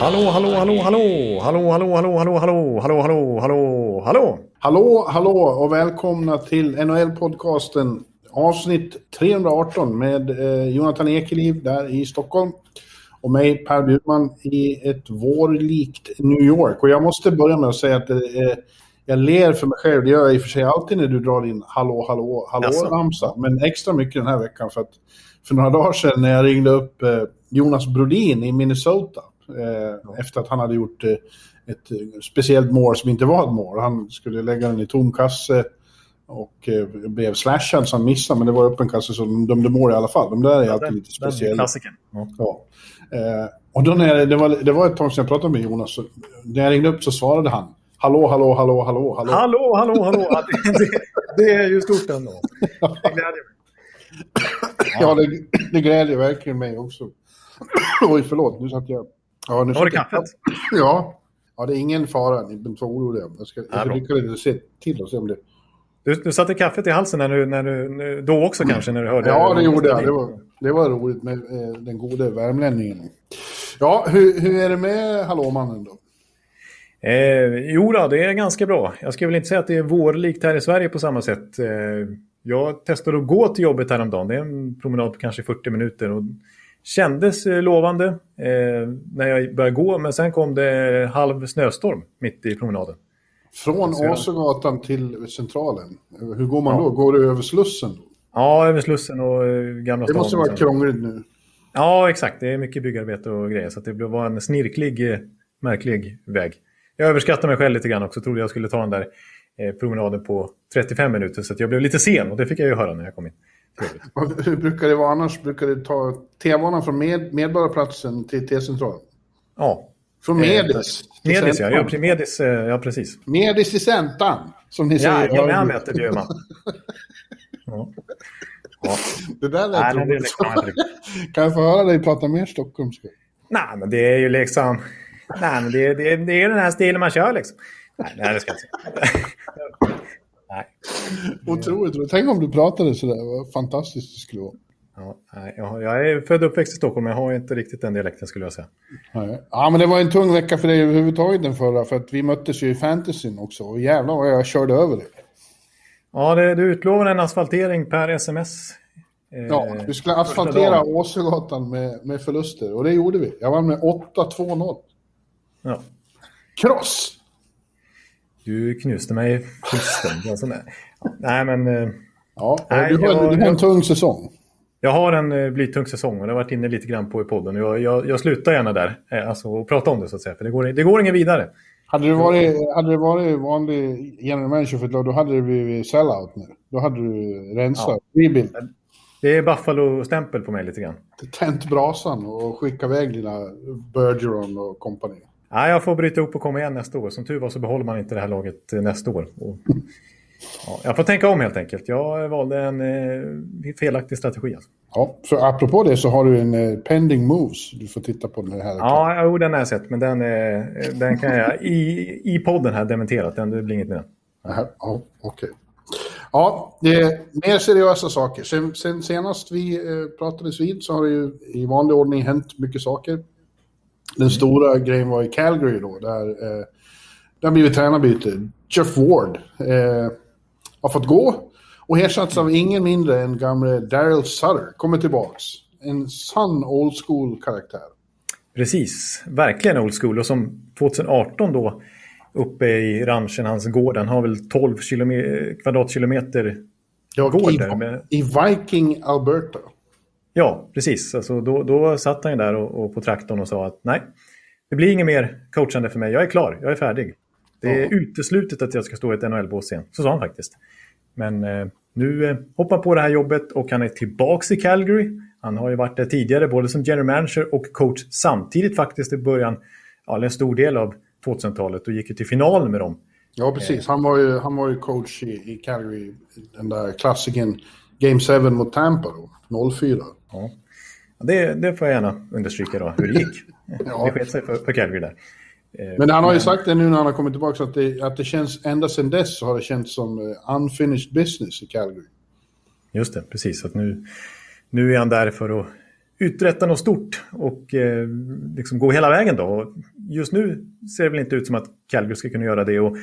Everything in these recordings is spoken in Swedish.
Hallå, hallå, hallå, hallå, hallå, hallå, hallå, hallå, hallå, hallå, hallå, hallå, hallå. Hallå, hallå och välkomna till NHL-podcasten avsnitt 318 med eh, Jonathan Ekeliv där i Stockholm och mig Per Bjurman i ett vårlikt New York. Och jag måste börja med att säga att eh, jag ler för mig själv. Det gör jag i och för sig alltid när du drar in hallå, hallå, hallå-ramsa. Men extra mycket den här veckan för att för några dagar sedan när jag ringde upp eh, Jonas Brodin i Minnesota eh, efter att han hade gjort eh, ett speciellt mål som inte var ett mål. Han skulle lägga den i tom kasse och eh, blev slashad så han missade, men det var öppen kasse så de dömde mål i alla fall. De där är alltid lite Den speciella. Ja. Ja. Och då när jag, det, var, det var ett tag sedan jag pratade med Jonas, så när jag ringde upp så svarade han Hallå, hallå, hallå, hallå, hallå. Hallå, hallå, hallå. Det, det, det är ju stort ändå. Det gläder mig. Ja, det, det glädjer verkligen mig också. Oj, förlåt, nu satt jag... Ja, nu Var det kaffet? Ja. Ja, det är ingen fara, ni behöver inte vara oroliga. Jag ska, dricka lite se till och se om det... Du, du satte kaffet i halsen när du, när du, då också kanske, när du hörde... Ja, det gjorde jag. Det var, det var roligt med eh, den gode värmlänningen. Ja, hur, hur är det med Hallåmannen då? Eh, jo då, det är ganska bra. Jag skulle väl inte säga att det är vårlikt här i Sverige på samma sätt. Eh, jag testade att gå till jobbet häromdagen. Det är en promenad på kanske 40 minuter. Och kändes eh, lovande eh, när jag började gå, men sen kom det halv snöstorm mitt i promenaden. Från Så Åsögatan till Centralen. Hur går man Ja. då? Går du över Slussen? Då? Ja, över Slussen och eh, Gamla Det stan. måste och vara krångligt nu. Ja, exakt. Det är mycket byggarbete och grejer. Så det var en snirklig, eh, märklig väg. Jag överskattade mig själv lite grann också. Trodde jag skulle ta den där eh, promenaden på 35 minuter. Så jag blev lite sen och det fick jag ju höra när jag kom in. Hur brukar det vara annars? Brukar det ta T-banan från med, Medborgarplatsen till T-centralen? Ja, Från Eh, Medis till Medis ja. Ja. Medis, eh, ja, precis. Medis till Centran, som ni säger. Ja, jag med det, Bjurman. Ja. Ja. Det där lät roligt. liksom. Kan jag få höra dig prata mer stockholmska? Nej, men det är ju liksom... Nej, men det, det, det är den här stilen man kör liksom. Nej, nej det ska jag inte säga. Nej. Otroligt roligt. Tänk om du pratade sådär. Vad fantastiskt det skulle vara. Ja, jag, är född och uppväxt i Stockholm, men jag har inte riktigt den dialekten skulle jag säga. Ja, men det var en tung vecka för dig överhuvudtaget den förra. För att vi möttes ju i fantasyn också. Och jävlar vad jag körde över dig. Ja, det, du utlovar en asfaltering per sms. Eh, Ja, vi skulle asfaltera. Åsögatan med, med förluster. Och det gjorde vi. Jag vann med 8-2-0. Ja. Kross! Du knuste mig fullständigt. Alltså, nej. Ja, nej, men eh, Ja, Nej, du, har, jag- du har en tung säsong. jag har en eh, blytung säsong och det har varit inne lite grann på i podden. Jag, jag, jag slutar gärna där eh, alltså, och prata om det så att säga, för det går, det går inget vidare. Hade det varit, hade det varit vanlig general manager för ett lag, då hade det blivit sellout nu. Då hade du rensat, rebuild, Det är Buffalo-stämpel på mig lite grann. tänt brasan och skickat iväg dina Bergeron och kompani. Nej, jag får bryta ihop och komma igen nästa år. Som tur var så behåller man inte det här laget eh, nästa år. Och, ja, jag får tänka om helt enkelt. Jag valde en eh, felaktig strategi. Alltså. Ja, för apropå det så har du en eh, pending moves. Du får titta på den här. Ja, jo, den har jag sett, men den, eh, den kan jag i, i podden här dementera. Den, det blir inget med den. Aha, Ja, okej. Ja, det är mer seriösa saker. Sen, sen senast vi eh, pratades vid så har det ju i vanlig ordning hänt mycket saker. Den stora grejen var i Calgary då, där eh, det har blivit tränarbyte. Jeff Ward eh, har fått gå och ersatts av ingen mindre än gamle Daryl Sutter. Kommer tillbaks. En sann old school karaktär. Precis, verkligen old school. Och som 2018 då uppe i ranchen, hans gård, den har väl 12 kilome- kvadratkilometer Ja, gård i, där. Med, I Viking, Alberta. Ja, precis. Alltså, då, då satt han ju där och, och på traktorn och sa att nej, det blir inget mer coachande för mig. Jag är klar, jag är färdig. Det är Ja. uteslutet att jag ska stå i ett NHL-bås igen. Så sa han faktiskt. Men eh, nu eh, hoppar på det här jobbet och han är tillbaks i Calgary. Han har ju varit där tidigare både som general manager och coach samtidigt faktiskt i början, ja, en stor del av 2000-talet och gick ju till final med dem. Ja, precis. Han var ju, han var ju coach i, i Calgary, den där klassiken Game 7 mot Tampa då, 04. Ja. Det, det får jag gärna understryka då, hur det gick. Ja. Det sket sig för, för Calgary där. Eh, Men han har ju sagt det nu när han har kommit tillbaka att det, att det känns, ända sedan dess så har det känts som eh, unfinished business i Calgary. Just det, precis. Att nu, nu är han där för att uträtta något stort och eh, liksom gå hela vägen då. Och just nu ser det väl inte ut som att Calgary ska kunna göra det. Och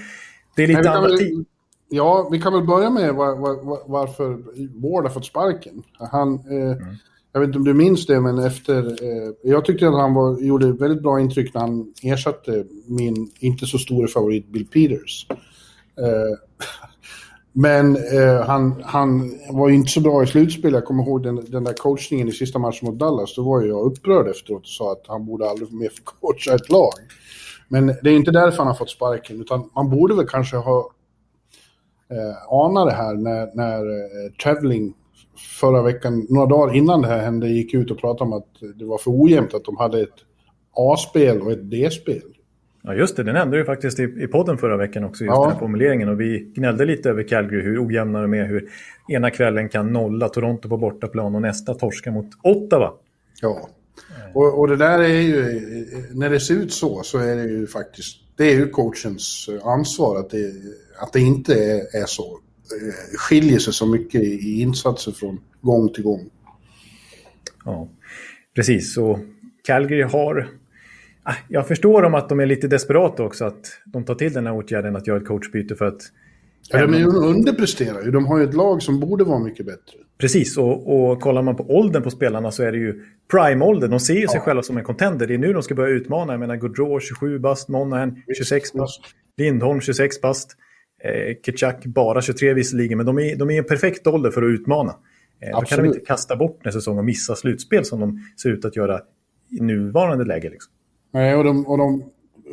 det är lite andra tid. Ja, vi kan väl börja med var, var, varför Ward har fått sparken. Han, eh, mm. Jag vet inte om du minns det, men efter... Eh, jag tyckte att han var, gjorde väldigt bra intryck när han ersatte min inte så stora favorit Bill Peters. Eh, men eh, han, han var ju inte så bra i slutspel. Jag kommer ihåg den, den där coachningen i sista matchen mot Dallas. Då var jag upprörd efteråt och sa att han borde aldrig mer få coacha ett lag. Men det är inte därför han har fått sparken, utan man borde väl kanske ha eh, anat det här när, när eh, Traveling förra veckan, några dagar innan det här hände, gick ut och pratade om att det var för ojämnt att de hade ett A-spel och ett D-spel. Ja, just det. Den nämnde du faktiskt i, i podden förra veckan också, just ja. den här formuleringen. Och vi gnällde lite över Calgary, hur ojämna de är, hur ena kvällen kan nolla Toronto på bortaplan och nästa torska mot Ottawa. Ja, och, och det där är ju, när det ser ut så, så är det ju faktiskt, det är ju coachens ansvar att det, att det inte är, är så. Eh, skiljer sig så mycket i insatser från gång till gång. Ja, precis. Och Calgary har... Ah, jag förstår dem att de är lite desperata också, att de tar till den här åtgärden att göra ett coachbyte för att... Ja, de underpresterar ju. De har ju ett lag som borde vara mycket bättre. Precis, och, och kollar man på åldern på spelarna så är det ju prime-ålder. De ser ju sig ja. själva som en contender. Det är nu de ska börja utmana. Jag menar, Gaudreau 27 bast, Monahan 26 bast, Lindholm 26 bast. Eh, Kitchak bara 23 visserligen, men de är, de är en perfekt ålder för att utmana. Eh, då kan de inte kasta bort en säsong och missa slutspel som de ser ut att göra i nuvarande läge. Liksom. Nej, och de, och de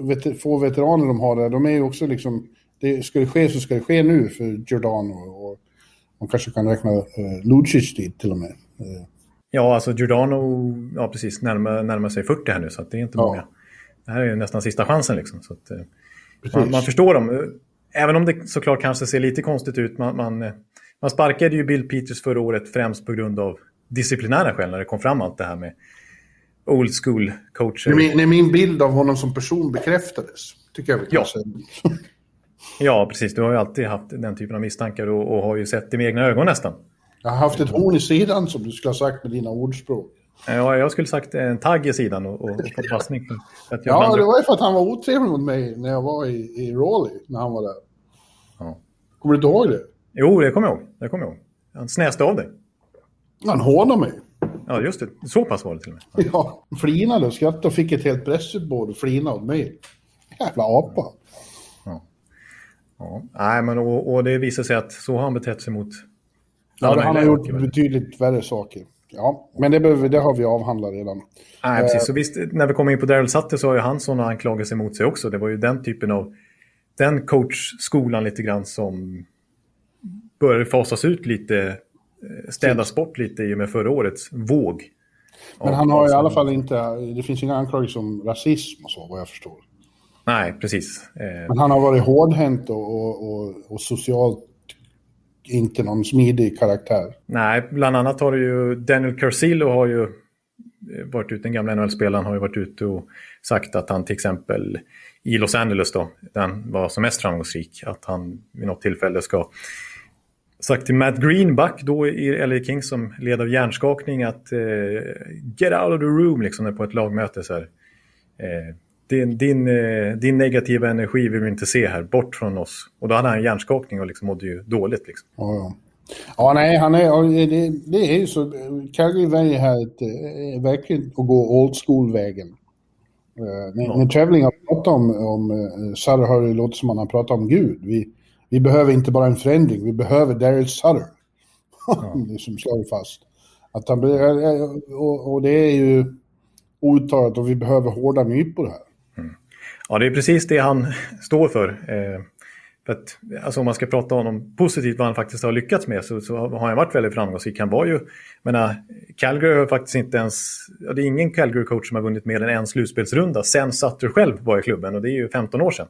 vet, få veteraner de har där, de är ju också liksom... Det, ska det ske så ska det ske nu för Giordano och, man kanske kan räkna eh, Lucic dit till och med. Eh. Ja, alltså Giordano, ja precis, närmar, närmar sig 40 här nu så det är inte ja. många. Det här är nästan sista chansen liksom. Så att, eh, man, man, förstår dem. Även om det såklart kanske ser lite konstigt ut. Man, man, man sparkade ju Bill Peters förra året främst på grund av disciplinära skäl när det kom fram allt det här med old school coacher. När min, min bild av honom som person bekräftades, tycker jag vi ja. ja, precis. Du har ju alltid haft den typen av misstankar och, och har ju sett det med egna ögon nästan. Jag har haft ett horn i sidan som du skulle ha sagt med dina ordspråk. Ja, jag skulle sagt en tagg i sidan och, och, och fått passning. ja, blandade... det var ju för att han var otrevlig mot mig när jag var i, i Raleigh, när han var där. Ja. Kommer du inte ihåg det? Jo, det kommer jag ihåg. Det kommer jag ihåg. Han snäste av dig. Han hånade mig. Ja, just det. Så pass var det till och med. Ja, ja flinade och skrattade och fick ett helt pressutbord och flinade åt mig. Jävla apa. Ja. ja. Nej, men och, och det visar sig att så har han betett sig mot... Ja, han har gjort betydligt värre saker. Ja, men det, behöver, det har vi avhandlat redan. Nej, precis. Så visst, när vi kommer in på Daryl Sutter så har ju han sådana anklagelser mot sig också. Det var ju den typen av... Den coachskolan lite grann som började fasas ut lite, eh, städas bort lite i och med förra årets våg. Men han har i alla fall inte... Det finns inga anklagelser om rasism och så, vad jag förstår. Nej, precis. Eh, men han har varit hårdhänt och, och, och, och socialt inte någon smidig karaktär. Nej, bland annat har det ju Daniel Carcillo har ju eh, varit ute, den gamla NHL-spelaren har ju varit ute och sagt att han till exempel i Los Angeles då, där han var som mest framgångsrik, att han vid något tillfälle ska sagt till Matt Greenback då i LA Kings som led av hjärnskakning att eh, get out of the room liksom på ett lagmöte så här. Eh, din, din, eh, din negativa energi vill vi inte se här, bort från oss. Och då hade han hjärnskakning och liksom mådde ju dåligt. Liksom. Ja, ja. ja, nej, han är, det, det är ju så. Calgary väljer här ett, eh, verkligen att gå old school-vägen. Uh, när, ja. när Traveling har pratat om, om uh, Sutter har det låtit som att han pratar om Gud. Vi, vi behöver inte bara en förändring, vi behöver Daryl Sutter. Ja. det som slår fast. Att han, och, och det är ju outtalat och vi behöver hårda nypor här. Ja, det är precis det han står för. Eh, För att, alltså om man ska prata om honom positivt, vad han faktiskt har lyckats med, så, så har han varit väldigt framgångsrik. Han var ju, menar, Calgary har faktiskt inte ens, ja, det är ingen Calgary-coach som har vunnit mer än en slutspelsrunda sen Sutter själv var i klubben och det är ju 15 år sedan.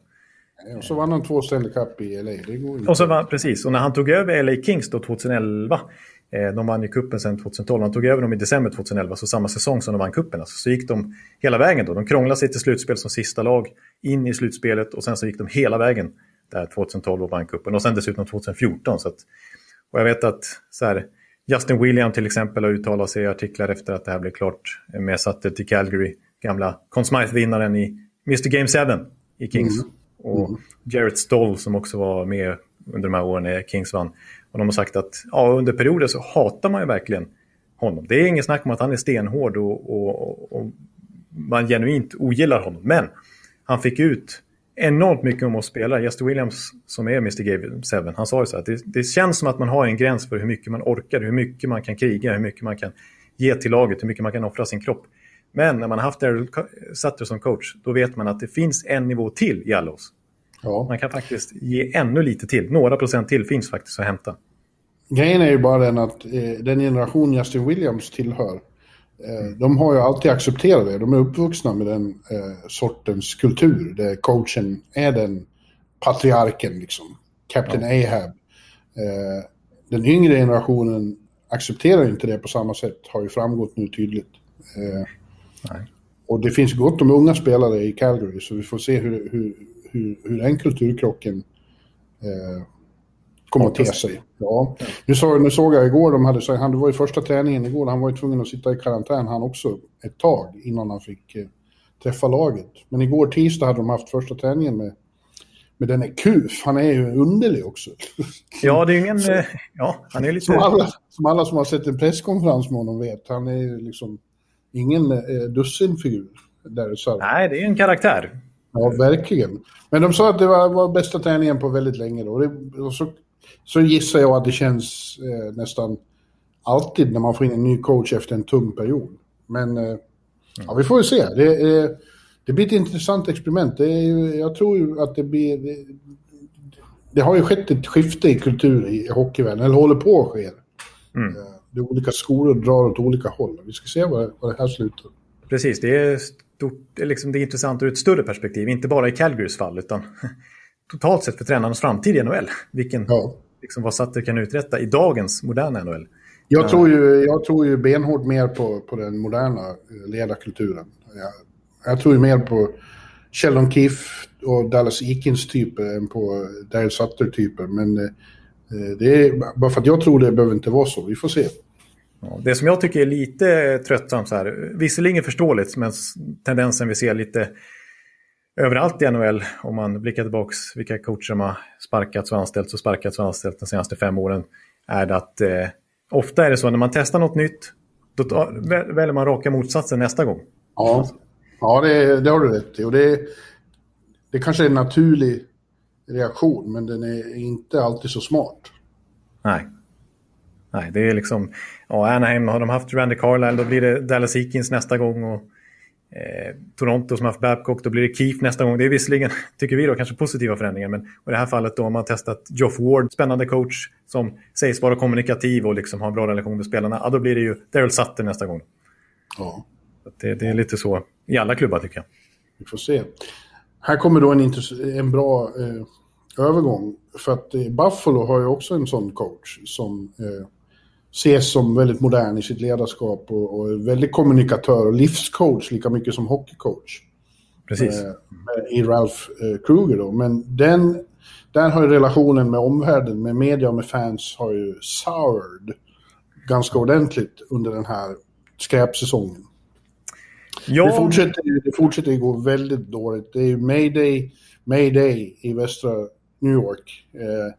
Och så vann han två Stanley Cup i LA. Det går inte. Och så var, precis, och när han tog över LA Kings då 2011, eh, de vann ju kuppen sen 2012, han tog över dem i december 2011, så samma säsong som de vann kuppen. Alltså, så gick de hela vägen då. De krånglade sig till slutspel som sista lag, in i slutspelet och sen så gick de hela vägen där 2012 och vann kuppen. Och sen dessutom 2014. Så att, och jag vet att så här, Justin William till exempel har uttalat sig i artiklar efter att det här blev klart med Sutter till Calgary. Gamla Conn Smythe-vinnaren i Mr Game 7 i Kings. Mm. Och mm. Jarrett Stoll som också var med under de här åren när Kings vann. Och de har sagt att ja, under perioder så hatar man ju verkligen honom. Det är ingen snack om att han är stenhård och, och, och man genuint ogillar honom. Men han fick ut enormt mycket om oss spelare. Jester Williams som är Mr Game 7, han sa ju så att det, det, känns som att man har en gräns för hur mycket man orkar, hur mycket man kan kriga, hur mycket man kan ge till laget, hur mycket man kan offra sin kropp. Men när man har haft Daryl Sutter som coach, då vet man att det finns en nivå till i alla oss. Ja. Man kan faktiskt ge ännu lite till. Några procent till finns faktiskt att hämta. Grejen är ju bara den att eh, den generation Justin Williams tillhör, eh, de har ju alltid accepterat det. De är uppvuxna med den eh, sortens kultur där coachen är den patriarken, liksom. Captain ja. Ahab. Eh, den yngre generationen accepterar inte det på samma sätt, har ju framgått nu tydligt. Eh, och det finns gott om unga spelare i Calgary, så vi får se hur, hur, hur, hur den kulturkrocken eh, kommer att te sig. Ja. Nu, så, nu såg jag igår, de hade, han, det var ju första träningen igår, han var ju tvungen att sitta i karantän han också ett tag innan han fick eh, träffa laget. Men igår tisdag hade de haft första träningen med, med denne Kuf. Han är ju underlig också. Ja, det är ingen... Så, ja, han är lite... Som alla, som alla som har sett en presskonferens med honom vet, han är ju liksom ingen eh, dussinfigur. Där, så. Nej, det är en karaktär. Ja, verkligen. Men de sa att det var, var bästa träningen på väldigt länge. Då. Det, och så, så gissar jag att det känns eh, nästan alltid när man får in en ny coach efter en tung period. Men eh, ja, vi får ju se. Det, eh, det blir ett intressant experiment. Det är jag tror ju att det blir... Det, det, har ju skett ett skifte i kultur i hockeyvärlden, eller håller på att ske. Mm. Eh, det olika skolor drar åt olika håll. Vi ska se vad, vad det här slutar. Precis, det är stort, liksom det är intressant ur ett större perspektiv. Inte bara i Calgarys fall, utan totalt sett för tränarens framtid i NHL. Vilken, ja. liksom, vad Sutter kan uträtta i dagens moderna NHL. Jag tror ju, jag tror ju benhårt mer på, på den moderna eh, ledarkulturen. Jag, jag tror ju mer på Sheldon Keefe och Dallas Eakins-typer än på Daryl Sutter-typer. Men eh, det är, bara för att jag tror det behöver inte vara så. Vi får se. Ja, det som jag tycker är lite tröttsamt, så här, visserligen förståeligt, men tendensen vi ser lite överallt i NHL, om man blickar tillbaka vilka coacher som har sparkats och anställts och sparkats och anställts de senaste fem åren, är det att eh, ofta är det så när man testar något nytt, då tar, väljer man raka motsatsen nästa gång. Ja, ja det, det har du rätt i. Och det, det kanske är en naturlig reaktion, men den är inte alltid så smart. Nej. Nej, det är liksom... Ja, Anaheim har de haft Randy Carlisle, då blir det Dallas Eakins nästa gång. Och, eh, Toronto som har haft Babcock, då blir det Keefe nästa gång. Det är visserligen, tycker vi då, kanske positiva förändringar. Men i det här fallet då har man testat Geoff Ward, spännande coach som sägs vara kommunikativ och liksom har en bra relation med spelarna. Ja, då blir det ju Daryl Sutter nästa gång. Ja. Det, det, är lite så i alla klubbar tycker jag. Vi får se. Här kommer då en, en bra eh, övergång. För att eh, Buffalo har ju också en sån coach som eh, ses som väldigt modern i sitt ledarskap och, och väldigt kommunikatör och livscoach lika mycket som hockeycoach. Precis. Eh, I Ralph eh, Kruger då. Men den, där har ju relationen med omvärlden, med media och med fans har ju soured ganska ordentligt under den här skräpsäsongen. Ja. Det, fortsätter, det fortsätter gå väldigt dåligt. Det är ju Mayday, Mayday i västra New York. Eh,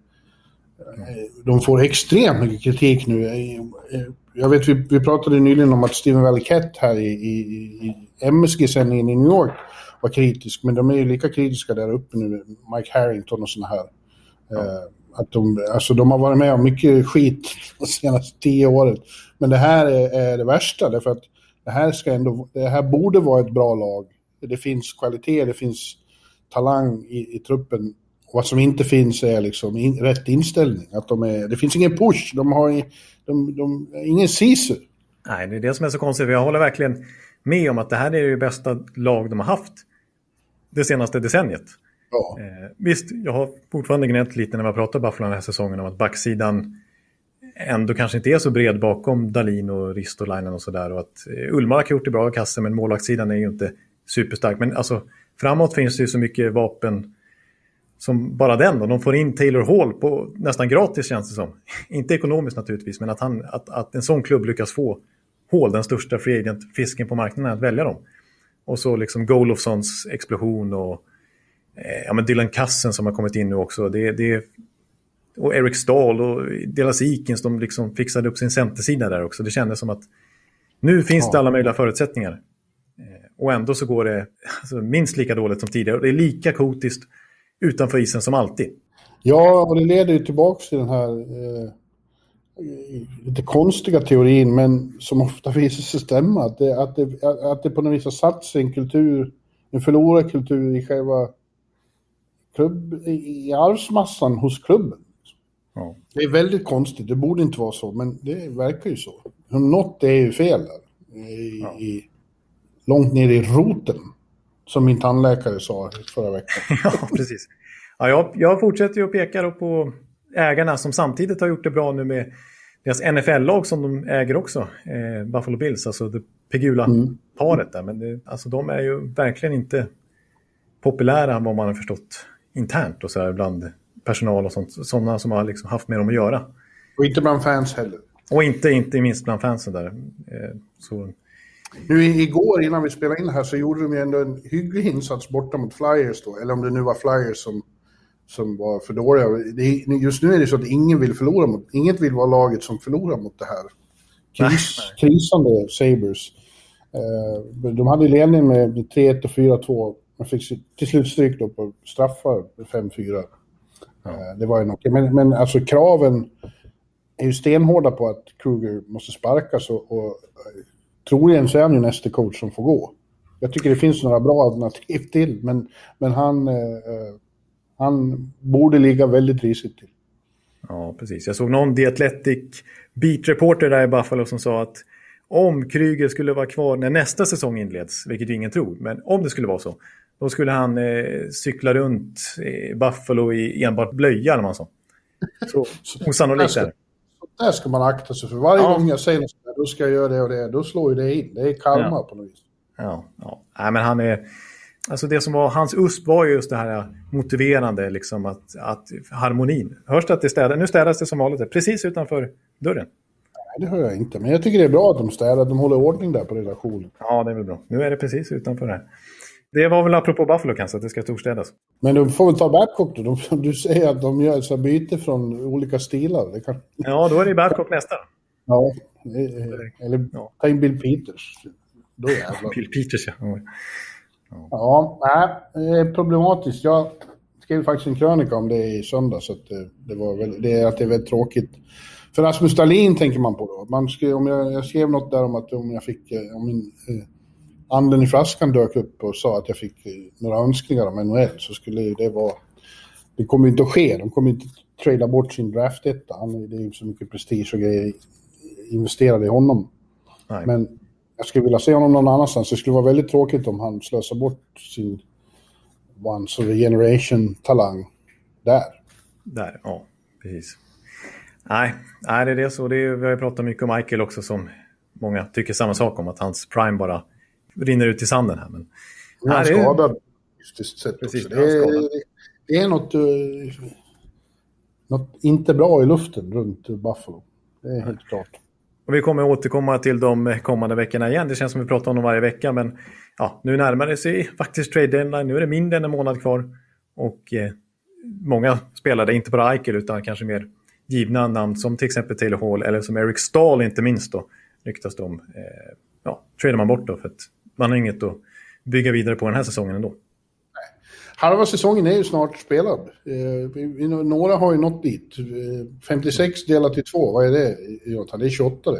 de får extremt mycket kritik nu. Jag vet, vi, vi pratade nyligen om att Steven Valiquette här i, i, i MSG-sändningen i New York var kritisk, men de är ju lika kritiska där uppe nu, Mike Harrington och sådana här. Ja. Att de, alltså de har varit med om mycket skit de senaste tio åren. Men det här är, är, det värsta, därför att det här, ska ändå, det här borde vara ett bra lag. Det finns kvalitet, det finns talang i, i truppen vad som inte finns är liksom in, rätt inställning. Att de är, det finns ingen push, de har de, de, de, ingen sisu. Nej, det är det som är så konstigt. Jag håller verkligen med om att det här är det bästa lag de har haft det senaste decenniet. Ja. Eh, visst, jag har fortfarande gnällt lite när man pratar Buffalo den här säsongen om att backsidan ändå kanske inte är så bred bakom Dalin och Ristolainen och sådär. Och att eh, Ullmark har gjort det bra i kassen men målvaktssidan är ju inte superstark. Men alltså framåt finns det ju så mycket vapen som bara den. Då. De får in Taylor Hall på nästan gratis känns det som. inte ekonomiskt naturligtvis, men att, han, att, att en sån klubb lyckas få Hall, den största free agent-fisken på marknaden, att välja dem. Och så liksom Golofsons explosion och eh, ja, men Dylan Kassen som har kommit in nu också. Det, det, och Eric Stahl och Delas Ikins, de liksom fixade upp sin centersida där också. Det kändes som att nu finns ja. det alla möjliga förutsättningar. Eh, och ändå så går det alltså, minst lika dåligt som tidigare. Och det är lika kotiskt utanför isen som alltid. Ja, och det leder ju tillbaka till den här eh, lite konstiga teorin, men som ofta visar sig stämma. Att det, att det, att det på något vis har satt sig en kultur, en kultur i själva klubb, i arvsmassan hos klubben. Ja. Det är väldigt konstigt, det borde inte vara så, men det verkar ju så. Något är ju fel där. I, ja. i, långt ner i roten, som min tandläkare sa förra veckan. ja, precis. Ja, jag, jag fortsätter att peka på ägarna som samtidigt har gjort det bra nu med deras NFL-lag som de äger också, eh, Buffalo Bills, alltså det Pegula-paret där. Men det, alltså, de är ju verkligen inte populära vad man har förstått internt och så här bland personal och sånt. Sådana som har liksom haft med dem att göra. Och inte bland fans heller. Och inte, inte minst bland fansen där. Eh, så... Nu igår innan vi spelade in här så gjorde de ju ändå en hygglig insats borta mot Flyers då. Eller om det nu var Flyers som som var för dåliga. Just nu är det så att ingen vill förlora mot, inget vill vara laget som förlorar mot det här kris, krisande Sabres. Uh, de hade ledning med 3-1 och 4-2. Man fick till slut stryk då på straffar 5-4. Ja. Uh, det var ju okej. Men, men alltså kraven är ju stenhårda på att Kruger måste sparkas och, och troligen så är han ju nästa coach som får gå. Jag tycker det finns några bra alternativ till, men, men han uh, han borde ligga väldigt risigt till. Ja, precis. Jag såg någon The Athletic beat-reporter där i Buffalo som sa att om Kryger skulle vara kvar när nästa säsong inleds, vilket ju ingen tror, men om det skulle vara så, då skulle han eh, cykla runt i Buffalo i enbart blöja eller vad så. Så osannolikt är det. Där ska man akta sig för. Varje ja. gång jag säger något då ska jag göra det och det, då slår ju det in. Det är karma ja. på något vis. Ja, ja. Nej, men han är... Alltså det som var hans USP var just det här motiverande, liksom att, att harmonin. Hörs det att det städas? Nu städas det som vanligt, precis utanför dörren. Nej, det hör jag inte. Men jag tycker det är bra att de städar, de håller ordning där på redaktionen. Ja, det är väl bra. Nu är det precis utanför här. Det var väl apropå Buffalo kanske, att det ska storstädas. Men de får väl ta Babcock då? De, du säger att de gör så byte från olika stilar. Kan... Ja, då är det Babcock nästa. Ja, eller ja. ta in Bill Peters. Då jävlar. Bill Peters, ja. Ja, nej, det är problematiskt. Jag skrev faktiskt en krönika om det i söndags, så det, det, var väl, det, att det är väldigt tråkigt. För Rasmus Dahlin tänker man på då. Man skrev, om jag, jag skrev något där om att om jag fick, eh, om min eh, anden i flaskan dök upp och sa att jag fick eh, några önskningar om NHL så skulle det vara... Det kommer inte att ske. De kommer inte att trada bort sin draft-etta. Det är ju så mycket prestige och grejer investerade i honom. Nej. Men jag skulle vilja se honom någon annanstans. Det skulle vara väldigt tråkigt om han slösar bort sin once of a generation-talang där. Där, ja, precis. Nej, nej, det är det så. Det är, vi har ju pratat mycket om Michael också som många tycker samma sak om. Att hans prime bara rinner ut i sanden här. Men, han är skadad fysiskt sett Precis, också. Det är, det är något, uh, något inte bra i luften runt Buffalo. Det är helt klart. Och vi kommer återkomma till de kommande veckorna igen. Det känns som vi pratar om dem varje vecka. Men ja, nu närmar det sig faktiskt trade deadline. Nu är det mindre än en månad kvar. Och eh, många spelare, inte bara Eichel utan kanske mer givna namn som till exempel Taylor Hall eller som Eric Stahl inte minst då ryktas de. Eh, ja, tradar man bort då för att man har inget att bygga vidare på den här säsongen ändå. Halva säsongen är ju snart spelad. Eh, några har ju nått dit. 56 eh, delat till två, vad är det? Det är 28 det?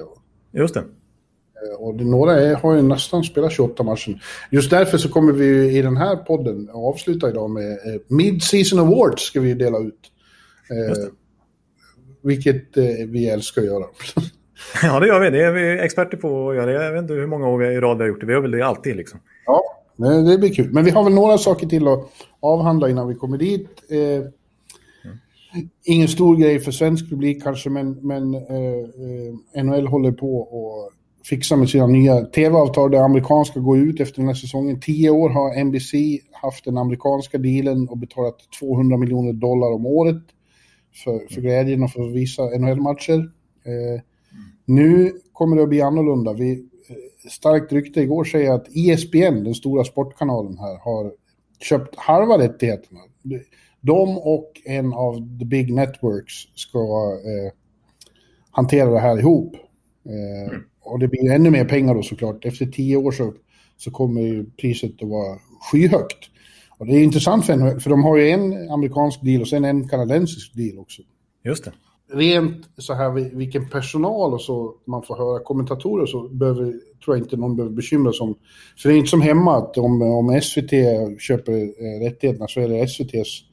Just det. Eh, och några är, har ju nästan spelat 28 matcher. Just därför så kommer vi i den här podden avsluta idag med Mid-Season Awards ska vi dela ut. Vilket vi älskar att göra. ja, det gör vi. Det är vi experter på att göra. Jag vet inte hur många år vi i rad vi har gjort det. Vi gör väl det alltid liksom. Ja, det blir kul. Men vi har väl några saker till att avhandla innan vi kommer dit. Eh, ingen stor grej för svensk publik kanske, men, men eh, eh NHL håller på att fixa med sina nya tv-avtal. Det amerikanska går ut efter den här säsongen. Tio år har NBC haft den amerikanska dealen och betalat 200 miljoner dollar om året för, för glädjen att få visa NHL-matcher. Eh, nu kommer det att bli annorlunda. Vi, eh, starkt rykte igår säger att ESPN, den stora sportkanalen här, har köpt halva rättigheterna. De och en av the big networks ska eh, hantera det här ihop. Eh, mm. Och det blir ännu mer pengar då såklart. Efter tio år så, så kommer ju priset att vara skyhögt. Och det är intressant för för de har ju en amerikansk deal och sen en kanadensisk deal också. Just det. Rent så här vilken personal och så man får höra, kommentatorer så behöver, tror jag inte någon behöver bekymra sig om. För det är inte som hemma att om, om SVT köper eh, rättigheterna så är det SVTs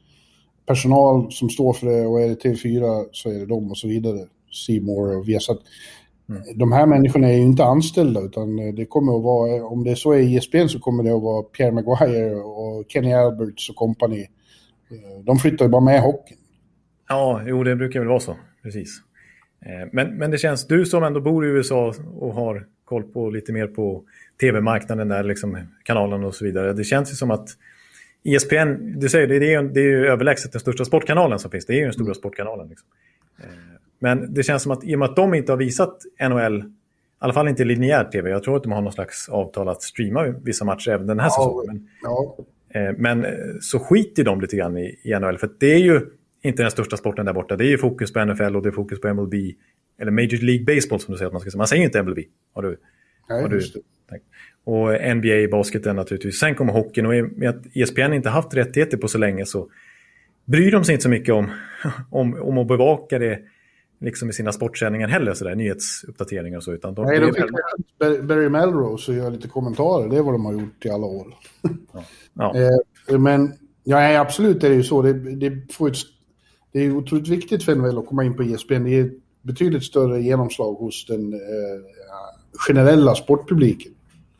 personal som står för det och är det TV4 så är det de och så vidare. Seymour och Viasat. Mm. De här människorna är ju inte anställda utan det kommer att vara, om det så är ISBN så kommer det att vara Pierre Maguire och Kenny Alberts och company. De flyttar ju bara med hockeyn. Ja, jo det brukar väl vara så, precis. Eh, men, men det känns, du som ändå bor i USA och har koll på lite mer på tv-marknaden där, liksom kanalen och så vidare. Det känns ju som att ESPN, du säger det, det är, det är ju överlägset den största sportkanalen som finns. Det är ju den stora sportkanalen. Liksom. Eh, men det känns som att i och med att de inte har visat NHL, i alla fall inte linjär tv, jag tror att de har någon slags avtal att streama vissa matcher även den här ja, säsongen. Men, ja. Eh, men så skiter de lite grann i, i NHL, för det är ju inte den största sporten där borta. Det är ju fokus på NFL och det är fokus på MLB. Eller Major League Baseball som du säger att man ska säga. Man säger ju inte MLB. Har du, Nej, har du, och NBA, basketen naturligtvis. Sen kommer hockeyn och med att ESPN inte haft rättigheter på så länge så bryr de sig inte så mycket om, om, om att bevaka det liksom i sina sportsändningar heller, så där, nyhetsuppdateringar och så. Utan de, Nej, de fick. Barry Melrose och göra lite kommentarer. Det är vad de har gjort i alla år. Ja. Ja. Eh, men ja, absolut är det ju så. Det, det, får ett, det är otroligt viktigt för NHL att komma in på ESPN. Det är betydligt större genomslag hos den eh, generella sportpubliken.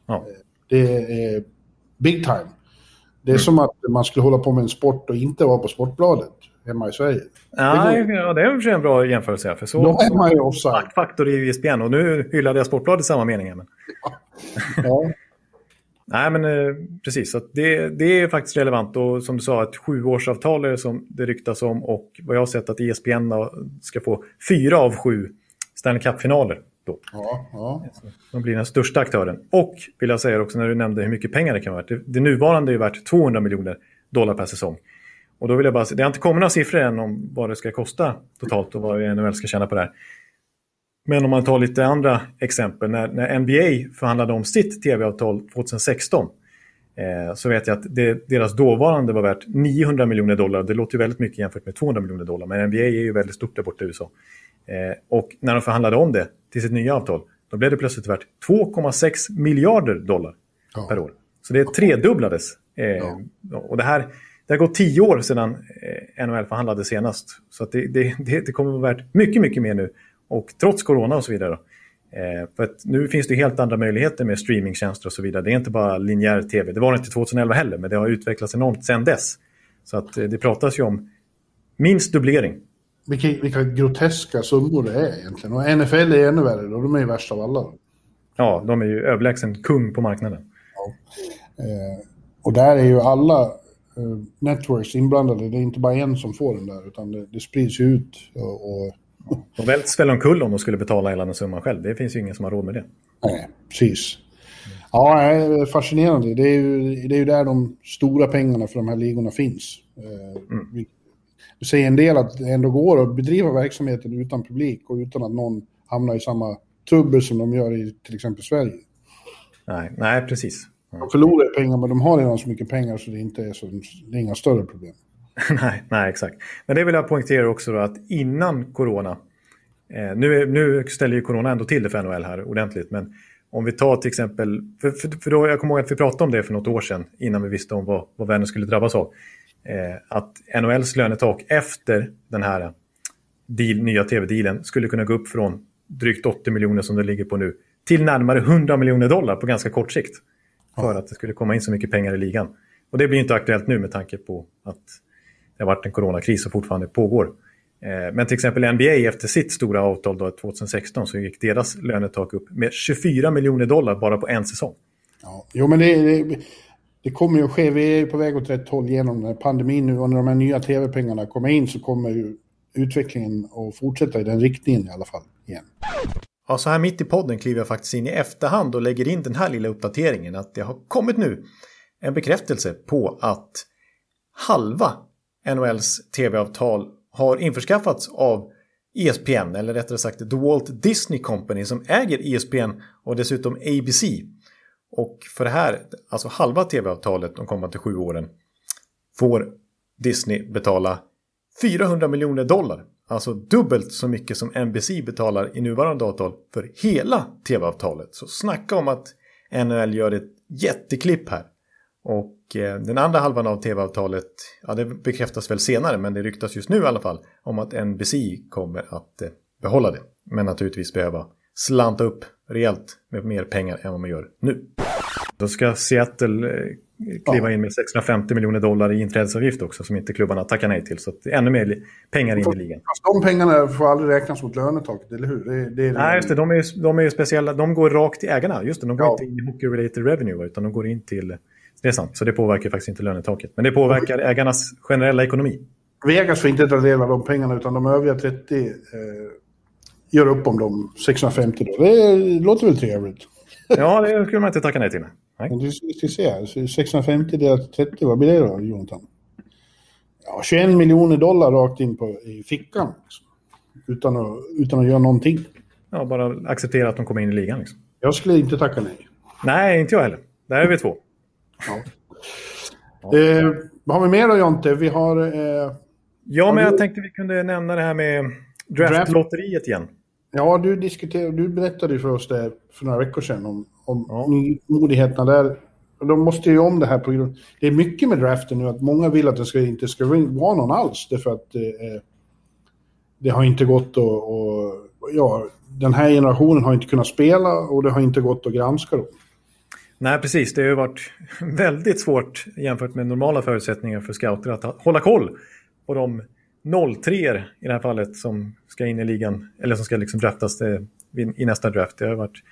Ja. Det är big time. Det är mm. som att man skulle hålla på med en sport och inte vara på Sportbladet hemma i Sverige. Ja, det, ja, det är en bra jämförelse. För så, Då är man ju offside. Faktor i ISBN och nu hyllade jag Sportbladet i samma mening. Men... Ja. Nej, men eh, precis. Så det, det är faktiskt relevant. Och som du sa, ett sjuårsavtal är det som det ryktas om. Och vad jag har sett att ISBN ska få fyra av sju Stanley Cup-finaler. Då. Ja, ja. De blir den största aktören. Och vill jag säga också när du nämnde hur mycket pengar det kan vara värt. Det, det nuvarande är värt 200 miljoner dollar per säsong. Och då vill jag bara det har inte kommit några siffror än om vad det ska kosta totalt och vad NHL ska tjäna på det här. Men om man tar lite andra exempel. När, när NBA förhandlade om sitt tv-avtal 2016 eh, så vet jag att det, deras dåvarande var värt 900 miljoner dollar. Det låter ju väldigt mycket jämfört med 200 miljoner dollar. Men NBA är ju väldigt stort där borta i USA. Eh, och när de förhandlade om det till sitt nya avtal, då blev det plötsligt värt 2,6 miljarder dollar ja. per år. Så det tredubblades. Eh, ja. Och det här, det har gått tio år sedan eh, NHL förhandlade senast. Så det, det, det kommer att vara värt mycket, mycket mer nu. Och trots corona och så vidare. Eh, för att nu finns det helt andra möjligheter med streamingtjänster och så vidare. Det är inte bara linjär tv. Det var det inte 2011 heller, men det har utvecklats enormt sedan dess. Så att eh, det pratas ju om minst dubblering vilka, vilka groteska summor det är egentligen. Och NFL är ännu värre då, de är ju värst av alla. Ja, de är ju överlägsen kung på marknaden. Ja. Eh, och där är ju alla eh, networks inblandade. Det är inte bara en som får den där, utan det, det sprids ut. Och, och... De välts väl omkull om de skulle betala hela den summan själv. Det finns ju ingen som har råd med det. Nej, precis. Ja, fascinerande. Det är, ju, det är ju där de stora pengarna för de här ligorna finns. Eh, mm du säger en del att det ändå går att bedriva verksamheten utan publik och utan att någon hamnar i samma trubbel som de gör i till exempel Sverige. Nej, nej precis. De förlorar pengar, men de har redan så mycket pengar så det inte är, så, det är inga större problem. nej, nej, exakt. Men det vill jag poängtera också då att innan corona, eh, nu, nu ställer ju corona ändå till det för NHL här ordentligt, men om vi tar till exempel, för, för, för då, jag kommer ihåg att vi pratade om det för något år sedan innan vi visste om vad, vad världen skulle drabbas av. Eh, att NHLs lönetak efter den här deal, nya tv-dealen skulle kunna gå upp från drygt 80 miljoner som det ligger på nu till närmare 100 miljoner dollar på ganska kort sikt. För att det skulle komma in så mycket pengar i ligan. Och det blir inte aktuellt nu med tanke på att det har varit en coronakris som fortfarande pågår. Eh, men till exempel NBA efter sitt stora avtal då, 2016 så gick deras lönetak upp med 24 miljoner dollar bara på en säsong. Ja, jo, men det, det, det kommer ju att ske. Vi är på väg åt rätt håll genom pandemin nu och när de här nya tv-pengarna kommer in så kommer ju utvecklingen att fortsätta i den riktningen i alla fall igen. Ja, så här mitt i podden kliver jag faktiskt in i efterhand och lägger in den här lilla uppdateringen att det har kommit nu en bekräftelse på att halva NHLs tv-avtal har införskaffats av ESPN, eller rättare sagt The Walt Disney Company som äger ESPN och dessutom ABC. Och för det här, alltså halva tv-avtalet de kommande sju åren, får Disney betala 400 miljoner dollar. Alltså dubbelt så mycket som NBC betalar i nuvarande avtal för hela tv-avtalet. Så snacka om att NHL gör ett jätteklipp här. Och eh, den andra halvan av tv-avtalet, ja det bekräftas väl senare men det ryktas just nu i alla fall om att NBC kommer att eh, behålla det. Men naturligtvis behöva slanta upp rejält med mer pengar än vad man gör nu. Då ska Seattle eh, kliva in med 650 miljoner dollar i inträdesavgift också som inte klubbarna tackar nej till. Så att ännu mer pengar in i ligan. De pengarna får aldrig räknas mot lönetaket, eller hur? Det, det, nej, just det. De är, de är speciella. De går rakt till ägarna. Just det, de går ja. inte in i hockey-related revenue utan de går in till det är sant, så det påverkar faktiskt inte lönetaket. Men det påverkar ägarnas generella ekonomi. Vegas får inte ta del av de pengarna utan de övriga 30 eh, gör upp om de 650 då. Det låter väl trevligt? Ja, det skulle man inte tacka nej till. Nej. Du ska se, 650 delat 30, vad blir det då, Jonathan? Ja, 21 miljoner dollar rakt in på, i fickan. Liksom. Utan, att, utan att göra någonting. Ja, bara acceptera att de kommer in i ligan. Liksom. Jag skulle inte tacka nej. Nej, inte jag heller. Där är vi två. Ja. Eh, vad har vi mer då Jonte? Vi har... Eh, ja, men jag tänkte vi kunde nämna det här med draftlotteriet igen. Ja, du, diskuterade, du berättade för oss det för några veckor sedan om, om ja. nymodigheterna där. De måste ju om det här på grund... Det är mycket med draften nu att många vill att det ska, inte ska vara någon alls. Därför att eh, det har inte gått att... ja, den här generationen har inte kunnat spela och det har inte gått att granska dem. Nej, precis. Det har varit väldigt svårt jämfört med normala förutsättningar för scouter att hålla koll på de 0-3 i det här fallet som ska in i ligan, eller som ska liksom draftas eh, i nästa draft. Det har varit,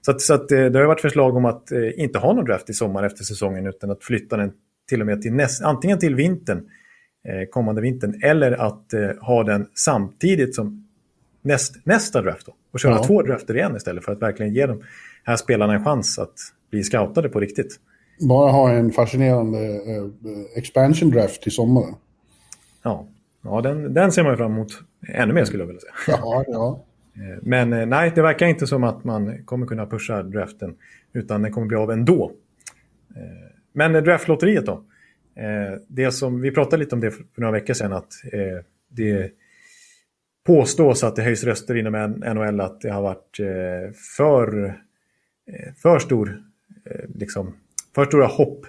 så att, så att eh, det har varit förslag om att eh, inte ha någon draft i sommar efter säsongen utan att flytta den till och med till näst, antingen till vintern, kommande vintern, eller att ha den samtidigt som näst, nästa draft. Då, och köra ja. två drafter igen istället för att verkligen ge de här spelarna en chans att bli scoutade på riktigt. Bara ha en fascinerande eh, expansion draft i sommar. Ja, ja den, den ser man fram emot ännu mer skulle jag vilja säga. Ja, ja. Eh, men eh, nej, det verkar inte som att man kommer kunna pusha draften utan den kommer bli av ändå. Men draftlotteriet då? Det som, vi pratade lite om det för några veckor sedan att det påstås att det höjs röster inom NHL att det har varit för, för stor liksom, för stora hopp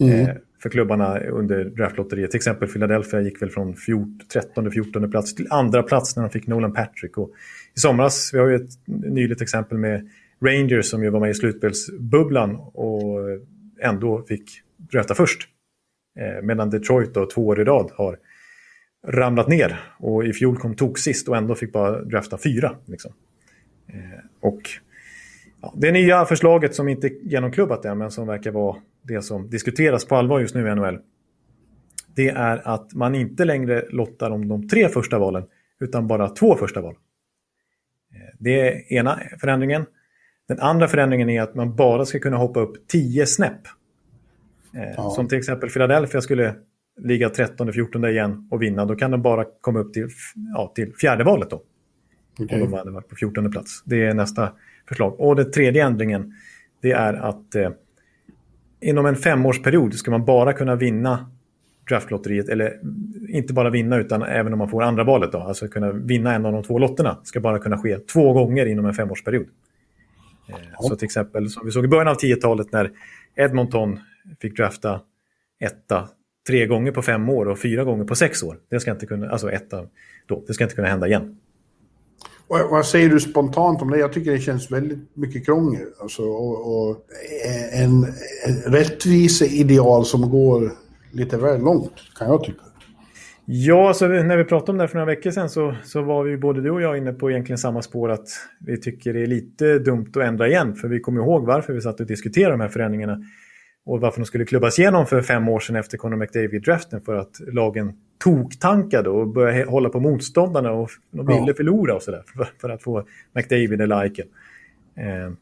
mm. eh, för klubbarna under draftlotteriet. Till exempel Philadelphia gick väl från 13-14 plats till andra plats när de fick Nolan Patrick. Och I somras, vi har ju ett nyligt exempel med Rangers som ju var med i slutspelsbubblan och ändå fick drafta först. Eh, medan Detroit då, två år i rad har ramlat ner och i fjol kom tok sist och ändå fick bara drafta fyra. Liksom. Eh, och det nya förslaget som inte är genomklubbat än, men som verkar vara det som diskuteras på allvar just nu i NHL. Det är att man inte längre lottar om de tre första valen, utan bara två första val. Eh, det är ena förändringen. Den andra förändringen är att man bara ska kunna hoppa upp tio snäpp. Eh, ja. Som till exempel Philadelphia skulle ligga 13-14 igen och vinna. Då kan de bara komma upp till, ja, till fjärde valet då. Okay. Om de hade varit på 14 plats. Det är nästa förslag. Och den tredje ändringen det är att eh, inom en femårsperiod ska man bara kunna vinna draftlotteriet, eller inte bara vinna utan även om man får andra valet. Då, alltså kunna vinna en av de två lotterna ska bara kunna ske två gånger inom en femårsperiod. Eh, så till exempel, som vi såg i början av 10-talet när Edmonton fick drafta etta tre gånger på fem år och fyra gånger på sex år. Det ska inte kunna, alltså etta då, det ska inte kunna hända igen. Vad, vad säger du spontant om det? Jag tycker det känns väldigt mycket krångel. Alltså, och, och eh, en, en rättviseideal som går lite väl långt, kan jag tycka. Ja, alltså, när vi pratade om det här för några veckor sedan så, så var vi både du och jag inne på egentligen samma spår att vi tycker det är lite dumt att ändra igen. För vi kommer ihåg varför vi satt och diskuterade de här förändringarna och varför de skulle klubbas igenom för fem år sedan efter Conor McDavid-draften för att lagen toktankade och började hålla på motståndarna och de ville ja. förlora och sådär för, för, att få McDavid eller Eichel. Eh,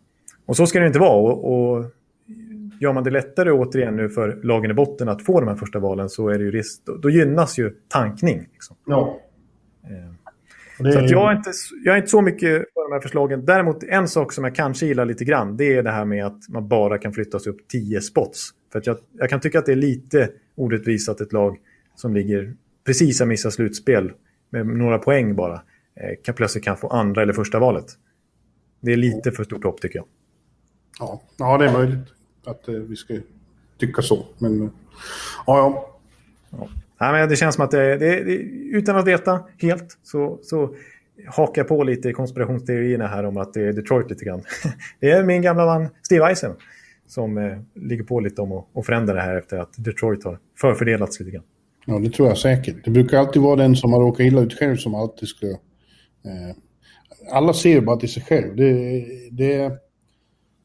och så ska det inte vara. Och, och gör man det lättare återigen nu för lagen i botten att få de här första valen så är det ju risk, då, då gynnas ju tankning. Liksom. Ja. Eh, så att jag, är inte, jag är inte så mycket för de här förslagen. Däremot en sak som jag kanske gillar lite grann det är det här med att man bara kan flyttas upp 10 spots. För att jag, jag kan tycka att det är lite orättvist att ett lag som ligger precis har missat slutspel med några poäng bara eh, kan plötsligt kan få andra eller första valet. Det är lite för stort hopp tycker jag. Ja, ja det är möjligt att eh, vi ska tycka så. Men ja, ja. ja. Nej, men det känns som att det, det, det, utan att veta helt så, så hakar jag på lite i konspirationsteorierna här om att det är Detroit lite grann. Det är min gamla man Steve Eisen som eh, ligger på lite om att, att förändra det här efter att Detroit har förfördelats lite grann. Ja, det tror jag säkert. Det brukar alltid vara den som har råkat illa ut själv som alltid ska... Eh, alla ser bara till sig själv. Det, det,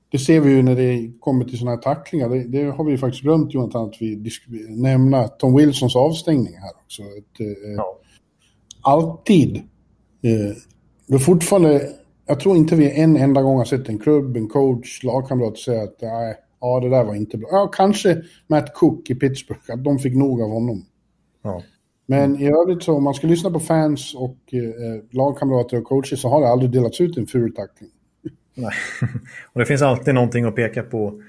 det ser vi ju när det kommer till sådana här tacklingar. Det, det, har vi faktiskt glömt, Jonathan, att vi nämna Tom Wilsons avstängning här också. Att, eh, ja. Alltid. Eh, det är fortfarande... Jag tror inte vi en enda gång har sett en klubb, en coach, lagkamrat säga att nej, ja, det där var inte bra. Ja, kanske Matt Cook i Pittsburgh, att de fick nog av honom. Ja. Men i övrigt så om man ska lyssna på fans och eh, lagkamrater och coacher så har det aldrig delats ut en ful tackling. Nej. Och det finns alltid någonting att peka på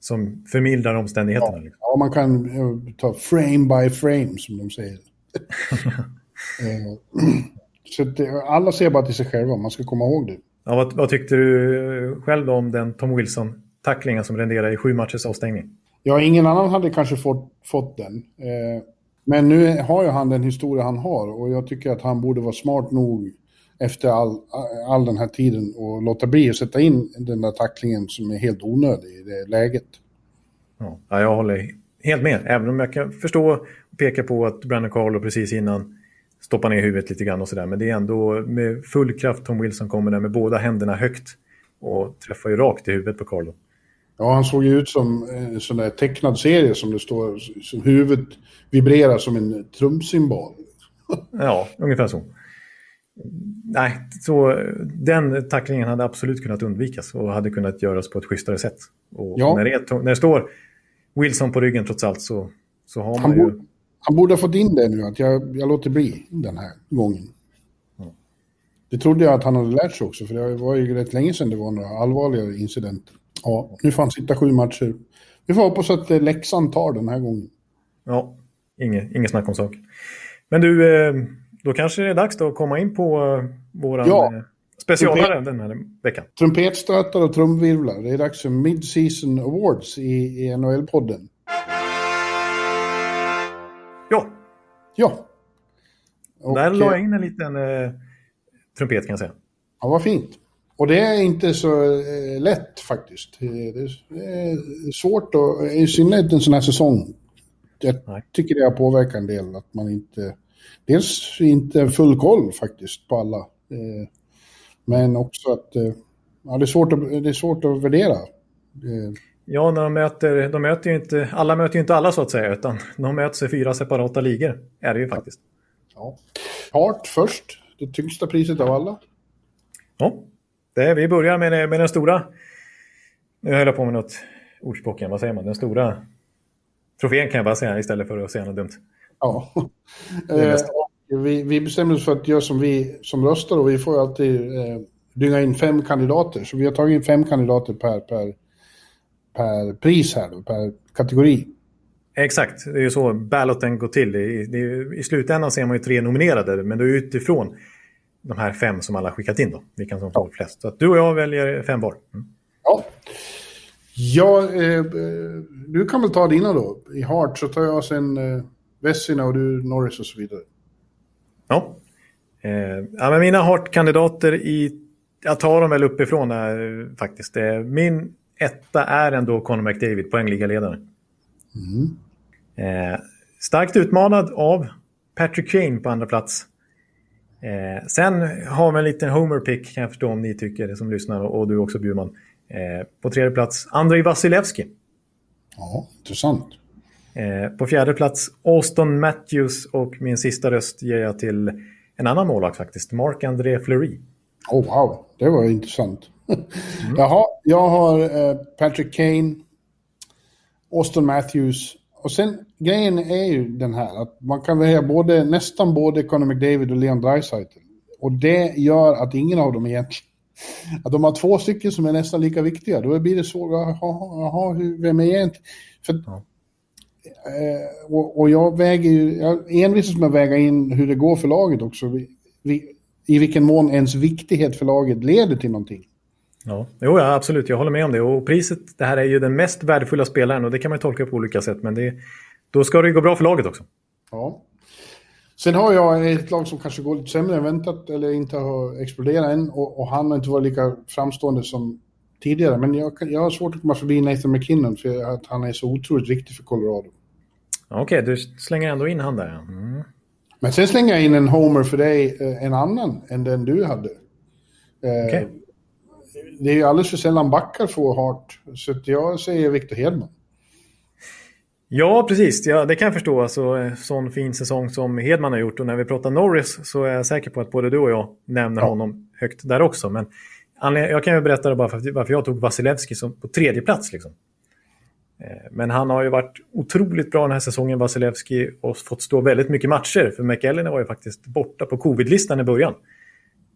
som förmildrar omständigheterna. Ja, liksom. ja man kan uh, ta frame by frame som de säger. uh, så det, alla ser bara till sig själva, man ska komma ihåg det. Ja, vad, vad tyckte du själv om den Tom Wilson-tacklingen som renderade i sju matchers avstängning? Ja, ingen annan hade kanske fått, fått den. Uh, men nu har ju han den historia han har och jag tycker att han borde vara smart nog efter all, all den här tiden och låta bli att sätta in den där tacklingen som är helt onödig i det läget. Ja, jag håller helt med. Även om jag kan förstå och peka på att Brandon Carlo precis innan stoppar ner huvudet lite grann och sådär. Men det är ändå med full kraft Tom Wilson kommer där med båda händerna högt och träffar ju rakt i huvudet på Carlo. Ja, han såg ju ut som en sån där tecknad serie som det står, som huvudet vibrerar som en trumsymbol. ja, ungefär så nej, så den tacklingen hade absolut kunnat undvikas och hade kunnat göras på ett schysstare sätt. Och ja. när, det när det står Wilson på ryggen trots allt så, så har man han ju... Borde, han borde ha fått in det nu, att jag, jag låter bli den här gången. Det trodde jag att han hade lärt sig också, för det var ju rätt länge sedan det var några allvarligare incidenter. Ja, nu får han sitta sju matcher. Vi får hoppas att eh, Leksand tar den här gången. Ja, inget, inget snack om saken. Men du, eh, då kanske det är dags då att komma in på uh, våran ja. Uh, specialare den här veckan. Trumpetstötar och trumvirvlar. Det är dags för Mid-Season Awards i, i NHL-podden. Ja. Ja. Och, Där la jag in en liten uh, trumpet kan jag säga. Ja, vad fint. Och det är inte så eh, lätt faktiskt. Det är, det är svårt, och, i synnerhet en sån här säsong. Jag Nej. tycker det har påverkat en del att man inte dels inte full koll faktiskt på alla. Eh, men också att eh, ja, det, är svårt att det är svårt att värdera. Eh, ja, när de möter, de möter ju inte, alla möter ju inte alla så att säga, utan de möts i fyra separata ligor, är det ju faktiskt. Ja. Hart först, det tyngsta priset av alla. Ja, det, vi börjar med, med den stora, nu höll jag på med något ordspråk igen, vad säger man, den stora trofén kan jag bara säga istället för att säga något dumt. Ja. Eh, vi, vi bestämde oss för att göra som vi som röstar och vi får alltid eh, dynga in fem kandidater. Så vi har tagit in fem kandidater per, per, per pris här då, per kategori. Exakt, det är ju så balloten går till. I, det, I slutändan ser man ju tre nominerade, men det är utifrån de här fem som alla skickat in då. Vilka som får flest. Så att du och jag väljer fem var. Mm. Ja. ja eh, du kan väl ta dina då. I Hart så tar jag sen eh, Vessina och du Norris och så vidare. Ja. Eh, ja men mina Hart-kandidater i... Jag tar dem väl uppifrån här, faktiskt. Eh, min etta är ändå Conor McDavid, poängligaledare. Mm. Eh, starkt utmanad av Patrick Kane på andra plats. Eh, sen har vi en liten homer-pick kan jag förstå om ni tycker som lyssnar och du också Bjurman. Eh, på tredje plats Andrei Vasilevski. Ja, intressant. Eh, på fjärde plats Austin Matthews och min sista röst ger jag till en annan målvakt faktiskt, Marc-André Fleury. Oh wow, det var intressant. Mm. Jaha, jag har eh, Patrick Kane, Austin Matthews och sen grejen är ju den här att man kan välja både, nästan både Conor McDavid och Leon Draisaitl. Och det gör att ingen av dem egentligen... Att de har två stycken som är nästan lika viktiga, då blir det svårt. Jaha, vem är egentligen... För. Eh, och, och, jag väger ju... Jag envisas med att väga in hur det går för laget också. Vi, vi, I vilken mån ens viktighet för laget leder till någonting. Ja, jo, ja, absolut. Jag håller med om det. Och priset, det här är ju den mest värdefulla spelaren och det kan man tolka på olika sätt. Men det, då ska det gå bra för laget också. Ja. Sen har jag ett lag som kanske går lite sämre än väntat eller inte har exploderat än och, och han har inte varit lika framstående som tidigare. Men jag, jag har svårt att komma förbi Nathan McKinnon för att han är så otroligt viktig för Colorado. Okej, okay, du slänger ändå in han där. Mm. Men sen slänger jag in en homer för dig, eh, en annan än den du hade. Eh, okay. Det är ju alldeles för sällan backar får hart, så jag säger Victor Hedman. Ja, precis. Ja, det kan jag förstå. Alltså, sån fin säsong som Hedman har gjort. Och när vi pratar Norris så är jag säker på att både du och jag nämner ja. honom högt där också. Men jag kan ju berätta bara varför jag tog Vasilevski på tredje plats. Liksom. Eh, men han har ju varit otroligt bra den här säsongen, Vasilevski, och fått stå väldigt mycket matcher. För McEllen var ju faktiskt borta på covid-listan i början.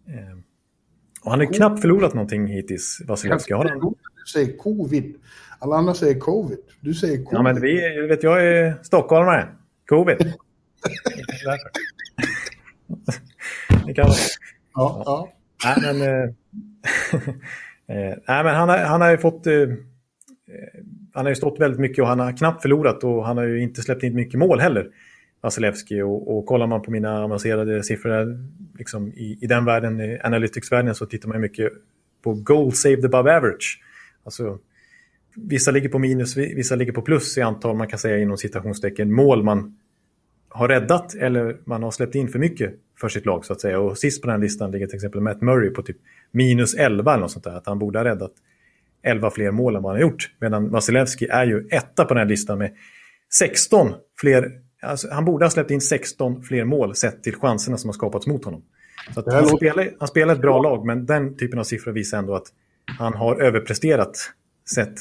Eh, och han har knappt förlorat någonting hittills, Vasilevski. Har han... Du säger covid. Alla andra säger covid. Du säger covid. Ja, men vi, vet, jag är stockholmare. Covid. det kan Ja, ja. Nej, men, eh, eh, nej, men han, har, han har ju fått... Eh, han har ju stått väldigt mycket och han har knappt förlorat och han har ju inte släppt in mycket mål heller. Vasilevski och, och kollar man på mina avancerade siffror liksom i, i den världen, i analytics-världen, så tittar man mycket på goal saved above average. Alltså, vissa ligger på minus, vissa ligger på plus i antal, man kan säga inom citationstecken, mål man har räddat eller man har släppt in för mycket för sitt lag så att säga. Och sist på den listan ligger till exempel Matt Murray på typ minus 11 eller något sånt där. Att han borde ha räddat 11 fler mål än vad han har gjort. Medan Vasilevski är ju etta på den här listan med 16 fler Alltså, han borde ha släppt in 16 fler mål sett till chanserna som har skapats mot honom. Så han, låter... spelar, han spelar ett bra lag, men den typen av siffror visar ändå att han har överpresterat sett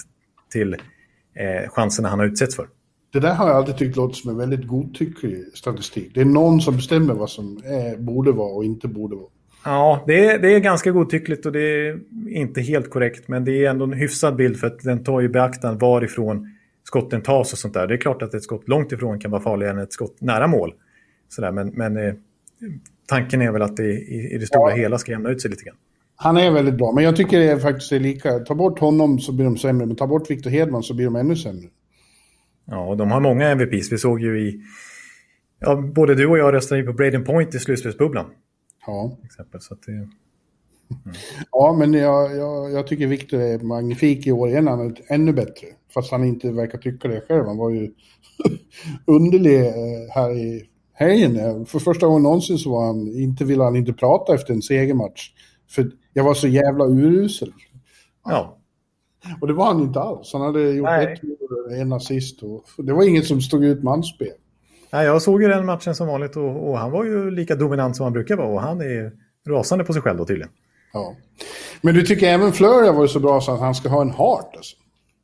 till eh, chanserna han har utsetts för. Det där har jag alltid tyckt låter som en väldigt godtycklig statistik. Det är någon som bestämmer vad som är, borde vara och inte borde vara. Ja, det är, det är ganska godtyckligt och det är inte helt korrekt. Men det är ändå en hyfsad bild för att den tar ju beaktan varifrån skotten tas och sånt där. Det är klart att ett skott långt ifrån kan vara farligare än ett skott nära mål. Sådär, men men eh, tanken är väl att det i, i det stora ja. hela ska jämna ut sig lite grann. Han är väldigt bra, men jag tycker det är faktiskt är lika. Ta bort honom så blir de sämre, men ta bort Victor Hedman så blir de ännu sämre. Ja, och de har många MVPs. Vi såg ju i... Ja, både du och jag röstade på Braden Point i slutspelsbubblan. Ja. Exempel, så det, Mm. Ja, men jag, jag, jag tycker Viktor är magnifik i år igen. Han är ännu bättre. Fast han inte verkar tycka det själv. Han var ju underlig eh, här i helgen. För första gången någonsin så var han, inte ville han inte prata efter en segermatch. För jag var så jävla urusel. Ja. Och det var han inte alls. Han hade gjort Nej. ett en assist. Och det var inget som stod ut manspel. Nej, jag såg ju den matchen som vanligt och, och, han var ju lika dominant som han brukar vara. Och han är rasande på sig själv då tydligen. Ja. Men du tycker även Flurry har varit så bra så att han ska ha en heart? Alltså.